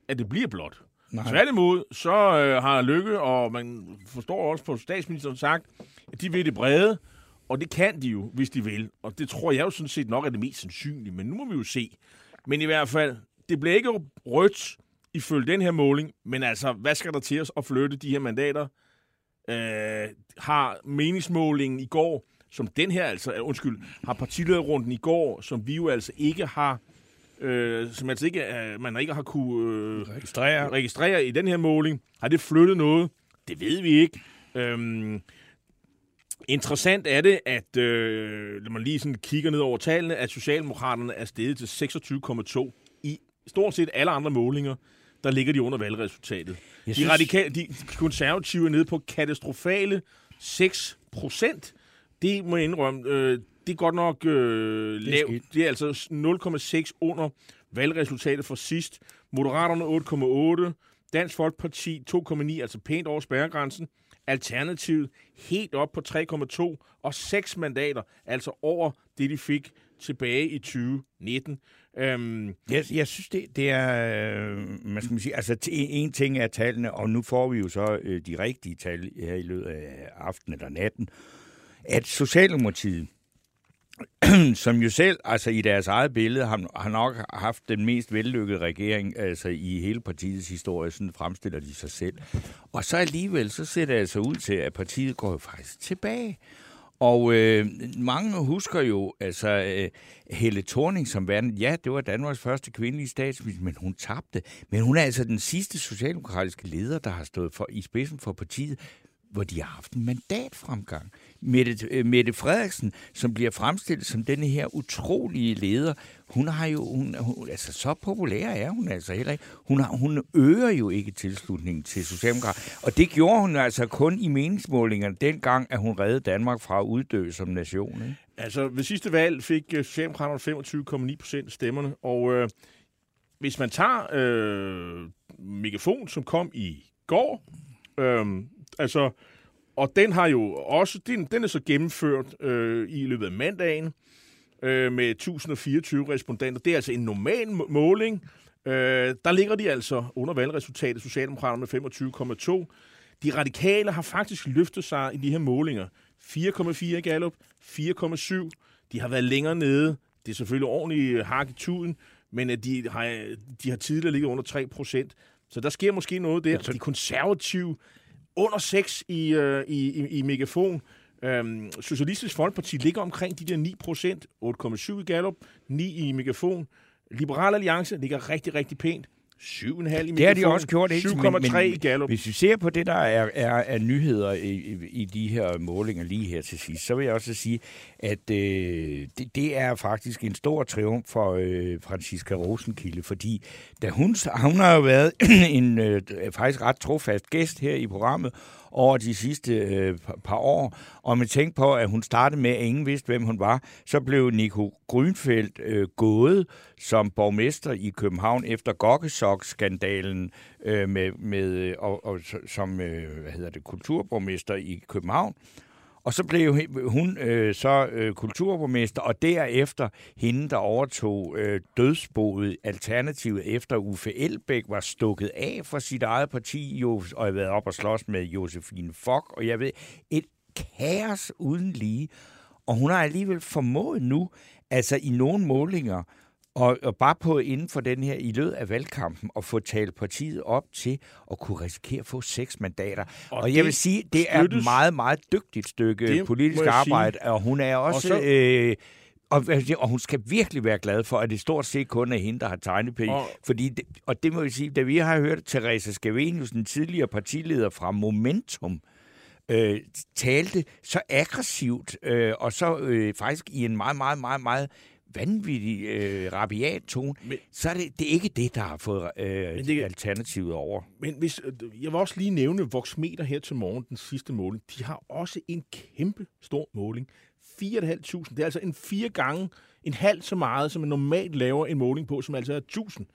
at det bliver blot. Nej. Tværtimod, så øh, har Lykke, og man forstår også på statsministeren sagt, at de vil det brede, og det kan de jo, hvis de vil. Og det tror jeg jo sådan set nok er det mest sandsynlige, men nu må vi jo se. Men i hvert fald, det bliver ikke rødt ifølge den her måling, men altså, hvad skal der til os at flytte de her mandater? Øh, har meningsmålingen i går, som den her altså, øh, undskyld, har partilederrunden i går, som vi jo altså ikke har øh, som altså ikke, øh, man ikke har kunne øh, Registrere. registrere i den her måling. Har det flyttet noget? Det ved vi ikke. Øhm, interessant er det, at øh, når man lige sådan kigger ned over tallene, at Socialdemokraterne er steget til 26,2 i stort set alle andre målinger. Der ligger de under valgresultatet. De, synes- radikale, de konservative er nede på katastrofale 6 procent. Det må jeg indrømme, øh, det er godt nok øh, lavt. Det er altså 0,6 under valgresultatet for sidst. Moderaterne 8,8. Dansk Folkeparti 2,9, altså pænt over spærregrænsen. Alternativet helt op på 3,2 og 6 mandater, altså over det, de fik tilbage i 2019. Øhm, Jeg, jeg synes, det, det er, øh, Man skal man sige, altså en ting er tallene, og nu får vi jo så øh, de rigtige tal her i løbet af aftenen eller natten, at Socialdemokratiet, [CLEARS THROAT] som jo selv, altså i deres eget billede, har, har nok haft den mest vellykkede regering altså i hele partiets historie, sådan fremstiller de sig selv. Og så alligevel, så ser det altså ud til, at partiet går jo faktisk tilbage. Og øh, mange husker jo altså øh, Helle Thorning som værende. Ja, det var Danmarks første kvindelige statsminister, men hun tabte. Men hun er altså den sidste socialdemokratiske leder, der har stået for, i spidsen for partiet, hvor de har haft en mandatfremgang. Mette, øh, Mette Frederiksen, som bliver fremstillet som denne her utrolige leder, hun har jo, hun, hun, altså så populær er hun altså heller ikke. Hun, har, hun øger jo ikke tilslutningen til Socialdemokraterne. Og det gjorde hun altså kun i meningsmålingerne dengang, at hun reddede Danmark fra at uddø som nation. Ikke? Altså, ved sidste valg fik øh, Socialdemokraterne 25,9 procent stemmerne, og øh, hvis man tager øh, Megafon, som kom i går, øh, altså, og den har jo også, den, den er så gennemført øh, i løbet af mandagen øh, med 1024 respondenter. Det er altså en normal må- måling. Øh, der ligger de altså under valgresultatet, Socialdemokraterne med 25,2. De radikale har faktisk løftet sig i de her målinger. 4,4 i Gallup, 4,7. De har været længere nede. Det er selvfølgelig ordentligt hak i tuden, men at de har, de har tidligere ligget under 3 procent. Så der sker måske noget der. De konservative under 6 i, øh, i, i, i megafon. Øhm, Socialistisk Folkeparti ligger omkring de der 9 procent, 8,7 i Gallup, 9 i Megafon. Liberal Alliance ligger rigtig, rigtig pænt. 7,5 i. Det har de også gjort, ikke? 7,3 i Gallup. Hvis vi ser på det, der er, er, er nyheder i, i, i de her målinger lige her til sidst, så vil jeg også sige, at øh, det, det er faktisk en stor triumf for øh, Franziska Rosenkilde, fordi da hun, hun har jo været [CLEARS THROAT] en øh, faktisk ret trofast gæst her i programmet, over de sidste øh, par- år. Og man tænkte på, at hun startede med, at ingen vidste, hvem hun var. Så blev Nico Grønfeldt øh, gået som borgmester i København efter Gokkesok-skandalen øh, med, med, øh, og, og, som øh, hvad hedder det, kulturborgmester i København. Og så blev hun øh, så øh, kulturborgmester, og derefter hende, der overtog øh, dødsboet Alternativet, efter Uffe Elbæk var stukket af fra sit eget parti, jo, og havde været op og slås med Josefine Fock, og jeg ved, et kaos uden lige. Og hun har alligevel formået nu, altså i nogle målinger, og, og bare på inden for den her, i løbet af valgkampen, at få talt partiet op til at kunne risikere at få seks mandater. Og, og jeg vil sige, det er et meget, meget dygtigt stykke Det politisk arbejde, og hun er også... så- Og, så, øh, og, og hun skal virkelig være glad for, at det stort set kun er hende, der har tegnepenge. Og, fordi det, og det må vi sige, da vi har hørt Teresa Scavenius, den tidligere partileder fra Momentum, øh, talte så aggressivt, øh, og så øh, faktisk i en meget, meget, meget, meget vanvittig, øh, rabiat tone, Men- Men, så er det, det er ikke det, der har fået øh, det- det, alternativet over. Men hvis, øh, jeg vil også lige nævne Voxmeter her til morgen, den sidste måling. De har også en kæmpe stor måling. 4.500. Det er altså en fire gange, en halv så meget, som man normalt laver en måling på, som altså er 1000.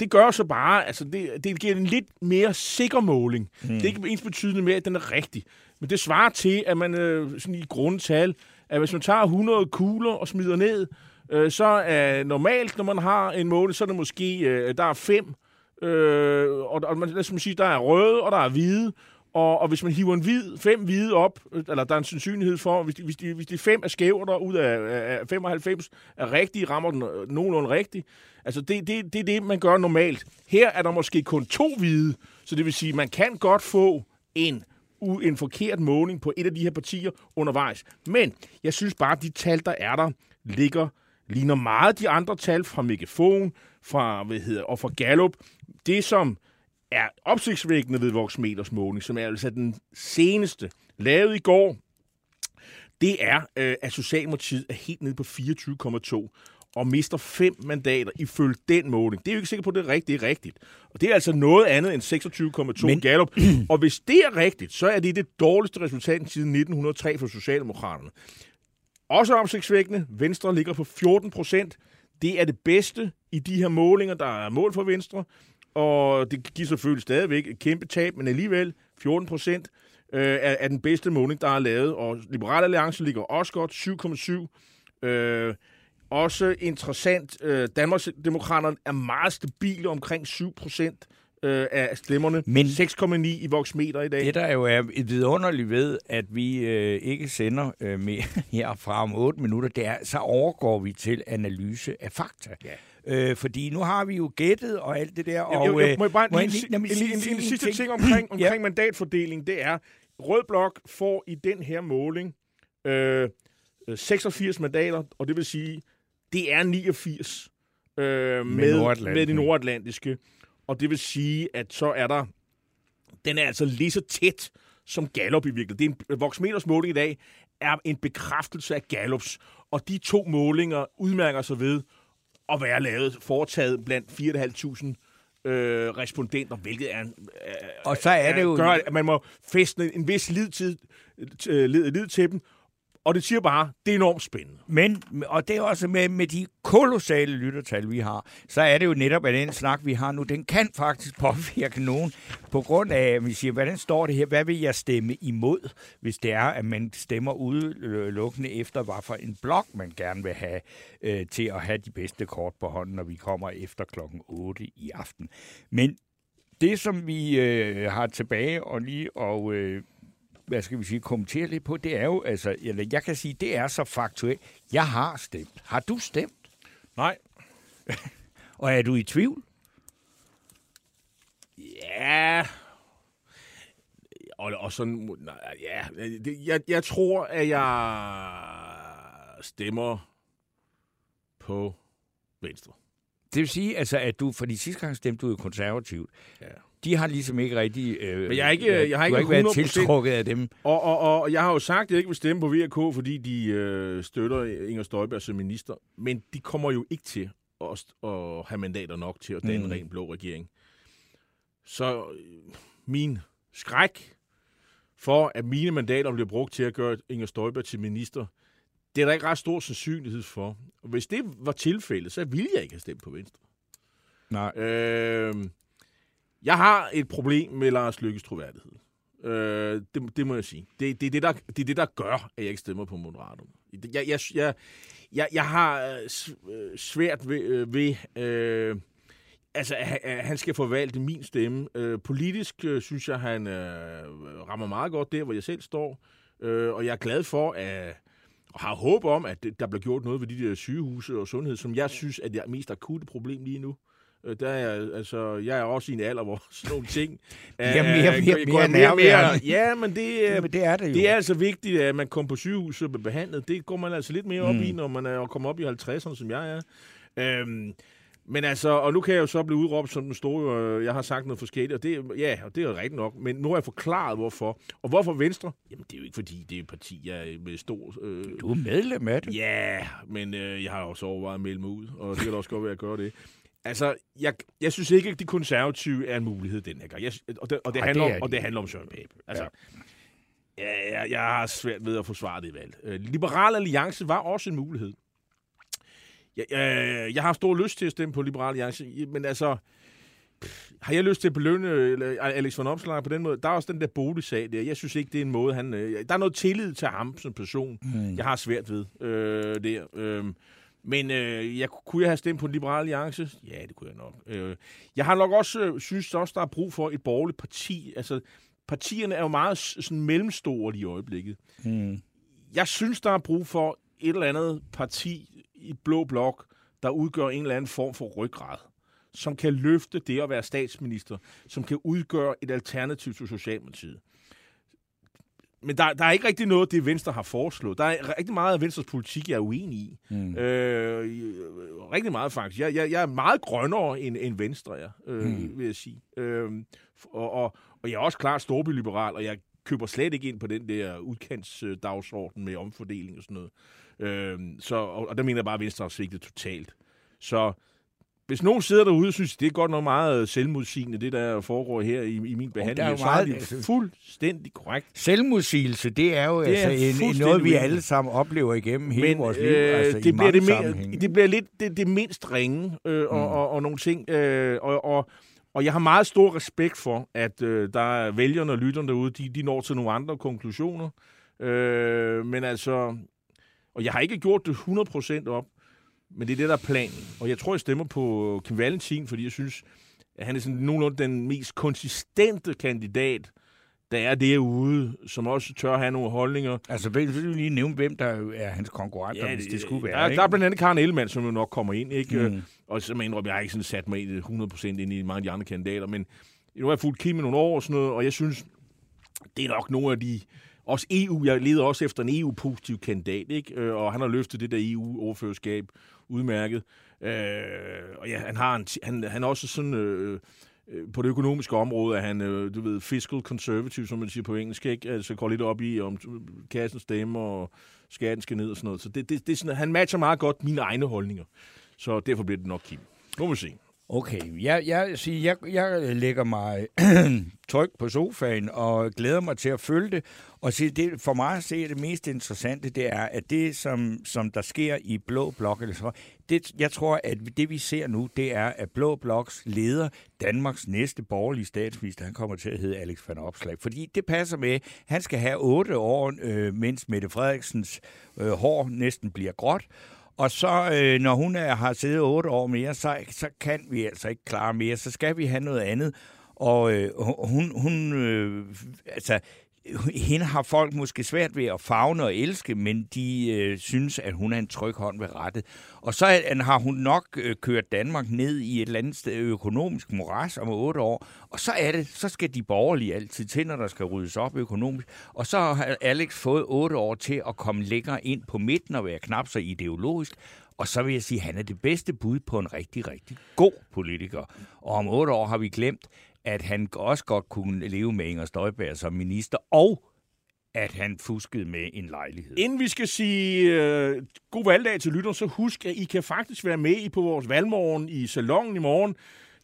Det gør så bare, altså det, det giver en lidt mere sikker måling. Mm. Det er ikke ens betydende med, at den er rigtig. Men det svarer til, at man øh, sådan i grundtal, at hvis man tager 100 kugler og smider ned, øh, så er normalt, når man har en måling, så er det måske, øh, der er fem, øh, og, og man, lad os sige, der er røde, og der er hvide, og, og hvis man hiver en hvid, fem hvide op, øh, eller der er en sandsynlighed for, hvis de, hvis de, hvis de fem er skæve, der ud af, af 95 er rigtige, rammer den øh, nogenlunde rigtigt. Altså, det, det, det er det, man gør normalt. Her er der måske kun to hvide, så det vil sige, man kan godt få en en forkert måling på et af de her partier undervejs. Men jeg synes bare, at de tal, der er der, ligger, ligner meget de andre tal fra Megafon, fra, hvad hedder, og fra Gallup. Det, som er opsigtsvækkende ved Voxmeters måling, som er altså den seneste, lavet i går, det er, øh, at Socialdemokratiet er helt nede på 24,2 og mister fem mandater ifølge den måling. Det er jo ikke sikker på, at det er rigtigt. Det er rigtigt. Og det er altså noget andet end 26,2 Men- Gallup. og hvis det er rigtigt, så er det det dårligste resultat siden 1903 for Socialdemokraterne. Også opsigtsvækkende. Venstre ligger på 14 procent. Det er det bedste i de her målinger, der er mål for Venstre. Og det giver selvfølgelig stadigvæk et kæmpe tab, men alligevel 14 procent øh, er, er den bedste måling, der er lavet. Og Liberal Alliance ligger også godt, 7,7. Øh, også interessant, øh, Danmarksdemokraterne er meget stabile, omkring 7 procent øh, af stemmerne. Men- 6,9 i voksmeter i dag. Det, der jo er et vidunderligt ved, at vi øh, ikke sender øh, mere [LAUGHS] herfra om 8 minutter, det er, så overgår vi til analyse af fakta. Ja. Øh, fordi nu har vi jo gættet og alt det der. Og, Jo, jo, øh, må jeg bare må lige, jeg mig en, sige- en, en, sige en en sidste ting? ting [CLEARS THROAT] omkring, Ja. omkring mandatfordeling, det er, Rød Blok får i den her måling øh, øh, 86 mandater, og det vil sige, det er 89 øh, med, med, med de nordatlantiske. Og det vil sige, at så er der, den er altså lige så tæt som Gallup i virkeligheden. Det er en, Voxmeters måling i dag er en bekræftelse af Gallups, og de to målinger udmærker sig ved at være lavet, foretaget blandt 4.500 øh, respondenter, hvilket er øh, Og så er det jo... gør, at man må fæstne en vis lid til, øh, lid, lid til dem. Og det siger bare, det er enormt spændende. Men, og det er også med, med de kolossale lyttertal, vi har, så er det jo netop, at den snak, vi har nu, den kan faktisk [LAUGHS] påvirke nogen, på grund af, at vi siger, hvordan står det her, hvad vil jeg stemme imod, hvis det er, at man stemmer udelukkende efter, hvad for en blok, man gerne vil have øh, til at have de bedste kort på hånden, når vi kommer efter klokken 8 i aften. Men det, som vi øh, har tilbage og lige og øh, hvad skal vi sige, kommentere lidt på, det er jo, altså, eller jeg kan sige, det er så faktuelt. Jeg har stemt. Har du stemt? Nej. [LAUGHS] Og er du i tvivl? Ja. og, og sådan, nej, ja, det, jeg, jeg tror, at jeg stemmer på Venstre. Det vil sige, altså, at du, for de sidste gang stemte du jo konservativt. Ja. De har ligesom ikke rigtig... Øh, Men jeg er ikke- jeg har ikke ikke været 100% tiltrukket af dem. Og, og, og jeg har jo sagt, at jeg ikke vil stemme på VK, fordi de øh, støtter Inger Støjberg som minister. Men de kommer jo ikke til at, at have mandater nok til at danne Mm. en ren blå regering. Så øh, min skræk for, at mine mandater bliver brugt til at gøre Inger Støjberg til minister, det er der ikke ret stor sandsynlighed for. Og hvis det var tilfældet, så ville jeg ikke have stemt på Venstre. Nej. Øh, jeg har et problem med Lars Lykkes troværdighed. Øh, det, det må jeg sige. Det, det, er det, der, det er det, der gør, at jeg ikke stemmer på Moderaterne. Jeg, jeg, jeg, jeg, jeg har øh, øh, svært ved... Øh, ved øh, altså, at, han skal forvalte min stemme. Øh, politisk øh, synes jeg, han øh, rammer meget godt der, hvor jeg selv står. Øh, og jeg er glad for, at og har håb om, at der bliver gjort noget ved de der sygehuse og sundhed, som jeg synes er det mest akutte problem lige nu. Øh, Der er, altså, jeg er også i en alder, hvor [LAUGHS] sådan nogle ting... er- mere- er- mere- mere mere, mere nærværende. Ja, men det, er- Jamen, det er det jo. det er altså vigtigt, at man kommer på sygehuset og bliver behandlet. Det går man altså lidt mere op Mm. i, når man er kommet op i 50'erne, som jeg er. Øhm, men altså, og nu kan jeg jo så blive udråbt som den store, øh, jeg har sagt noget forskelligt, og det, ja, og det er jo rigtigt nok, men nu har jeg forklaret, hvorfor. Og hvorfor Venstre? Jamen, det er jo ikke, fordi det er et parti, jeg er med stor... Øh, Du er medlem af det. Ja, men øh, jeg har også overvejet at melde mig ud, og det kan da også godt være, at jeg gør det. Altså, jeg, jeg synes ikke, at de konservative er en mulighed den her gang. Jeg, og, det, og, det Ej, handler det om, og det handler om Søren Pape. Altså, ja. jeg, jeg har svært ved at forsvare det valg. Øh, Liberal Alliance var også en mulighed. Jeg, jeg, jeg har stor lyst til at stemme på Liberal Alliance, men altså, pff, har jeg lyst til at belønne Alex von Opslark på den måde? Der er også den der boligsag der. Jeg synes ikke, det er en måde, han... Øh, der er noget tillid til ham som person. Mm. Jeg har svært ved øh, det. Øh, men øh, jeg, kunne jeg have stemt på Liberal Alliance? Ja, det kunne jeg nok. Øh, jeg har nok også øh, synes også, der er brug for et borgerligt parti. Altså, partierne er jo meget sådan mellemstore lige i øjeblikket. Mm. Jeg synes, der er brug for et eller andet parti i blå blok, der udgør en eller anden form for ryggrad, som kan løfte det at være statsminister, som kan udgøre et alternativ til Socialdemokratiet. Men der, der er ikke rigtig noget, det Venstre har foreslået. Der er rigtig meget af Venstres politik, jeg er uenig i. Mm. Øh, rigtig meget faktisk. Jeg, jeg, jeg er meget grønnere end, end Venstre, jeg, øh, mm. vil jeg sige. Øh, og, og, og jeg er også klart storbyliberal, og jeg køber slet ikke ind på den der udkantsdagsorden med omfordeling og sådan noget. Øh, så, og, og der mener jeg bare, at Venstre har svigtet totalt. Så hvis nogen sidder derude og synes, det er godt nok meget selvmodsigende, det der foregår her i, i min behandling, jo så meget- er det fuldstændig korrekt. Selvmodsigelse, det er jo Det er altså en, noget, vi alle sammen oplever igennem hele Men vores liv. øh, altså, det, bliver det, me- det bliver lidt det, det mindst ringe øh, og, Mm. og, og nogle ting. Øh, og, og, og jeg har meget stor respekt for, at øh, der er vælgerne og lytterne derude, de, de når til nogle andre konklusioner. Øh, men altså, og jeg har ikke gjort det 100% op, men det er det, der er planen. Og jeg tror, jeg stemmer på Kim Valentin, fordi jeg synes, at han er sådan nogenlunde den mest konsistente kandidat, der er derude, som også tør have nogle holdninger. Altså, vil du lige nævne, hvem der er hans konkurrenter, ja, hvis det skulle være, der, ikke? der er blandt andet Karen Ellemann, som jo nok kommer ind, ikke? Mm. Og så må jeg har ikke sådan sat mig ind 100% ind i mange af de andre kandidater, men nu har jeg fulgt Kim i nogle år og sådan noget, og jeg synes, det er nok nogle af de... Også EU, jeg leder også efter en EU-positiv kandidat, ikke? Øh, Og han har løftet det der EU-overførskab udmærket. Øh, og ja, han har en, han, han er også sådan... Øh, øh, på det økonomiske område er han, øh, du ved, fiscal conservative, som man siger på engelsk, ikke? Altså går lidt op i, om øh, kassen stemmer, og skatten skal ned og sådan noget. Så det, det, det er sådan, han matcher meget godt mine egne holdninger. Så derfor bliver det nok Kim. Nu må vi se. Okay, jeg, jeg, siger, jeg, jeg lægger mig [CLEARS THROAT] tryg på sofaen og glæder mig til at følge det. Og se, det, for mig at se, det mest interessante, det er, at det, som, som der sker i Blå Blok, eller så, det, jeg tror, at det vi ser nu, det er, at Blå Bloks leder, Danmarks næste borgerlige statsminister, han kommer til at hedde Alex van Opslag. Fordi det passer med, han skal have otte år, øh, mens Mette Frederiksens øh, hår næsten bliver gråt. Og så, øh, når hun er, har siddet otte år mere, så, så kan vi altså ikke klare mere. Så skal vi have noget andet. Og øh, hun, hun øh, altså, hende har folk måske svært ved at fagne og elske, men de øh, synes, at hun er en tryg hånd ved rettet. Og så er, har hun nok øh, kørt Danmark ned i et eller andet sted økonomisk moras om otte år. Og så er det, så skal de borgerlige altid til, når der skal ryddes op økonomisk. Og så har Alex fået otte år til at komme længere ind på midten og være knap så ideologisk. Og så vil jeg sige, at han er det bedste bud på en rigtig, rigtig god politiker. Og om otte år har vi glemt, at han også godt kunne leve med Inger Støjberg som minister, og at han fuskede med en lejlighed. Inden vi skal sige øh, god valgdag til lytterne, så husk, at I kan faktisk være med i på vores valgmorgen i salongen i morgen.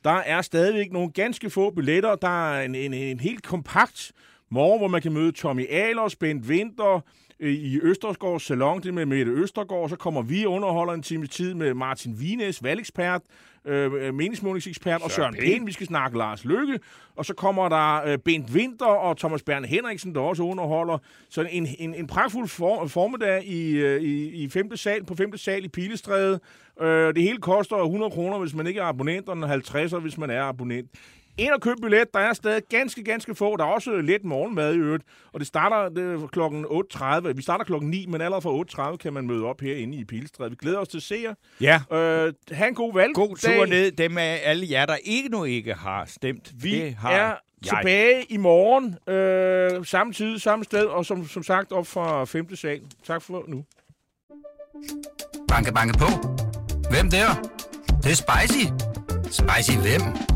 Der er stadigvæk nogle ganske få billetter. Der er en, en, en helt kompakt morgen, hvor man kan møde Tommy Ahlers, Bent Winter, Øh, i Østersgaards salon, det med Mette Østergaard, så kommer vi underholder en time tid med Martin Vines, valgekspert, øh, meningsmålingsekspert, og Søren Pind, vi skal snakke Lars Lykke, og så kommer der øh, Bent Winter og Thomas Berne Henriksen, der også underholder. Så en, en, en pragtfuld for, formiddag i, øh, i, i femte sal, på 5. sal i Pilestræde. Øh, det hele koster 100 kroner, hvis man ikke er abonnent, og 50, hvis man er abonnent. Ind og køb billet. Der er stadig ganske, ganske få. Der er også lidt morgenmad i øvrigt. Og det starter det kl. 8.30. Vi starter klokken 9, men allerede fra 8.30 kan man møde op herinde i Pilestræde. Vi glæder os til at se jer. Ja. Øh, ha' en god valg. God tur ned. Dem af alle jer, der ikke nu ikke har stemt. Vi det har er jeg. tilbage i morgen. Øh, samme tid, samme sted. Og som, som sagt op fra 5. sal. Tak for nu. Banke, banke på. Hvem der? Det, det er spicy. Spicy hvem?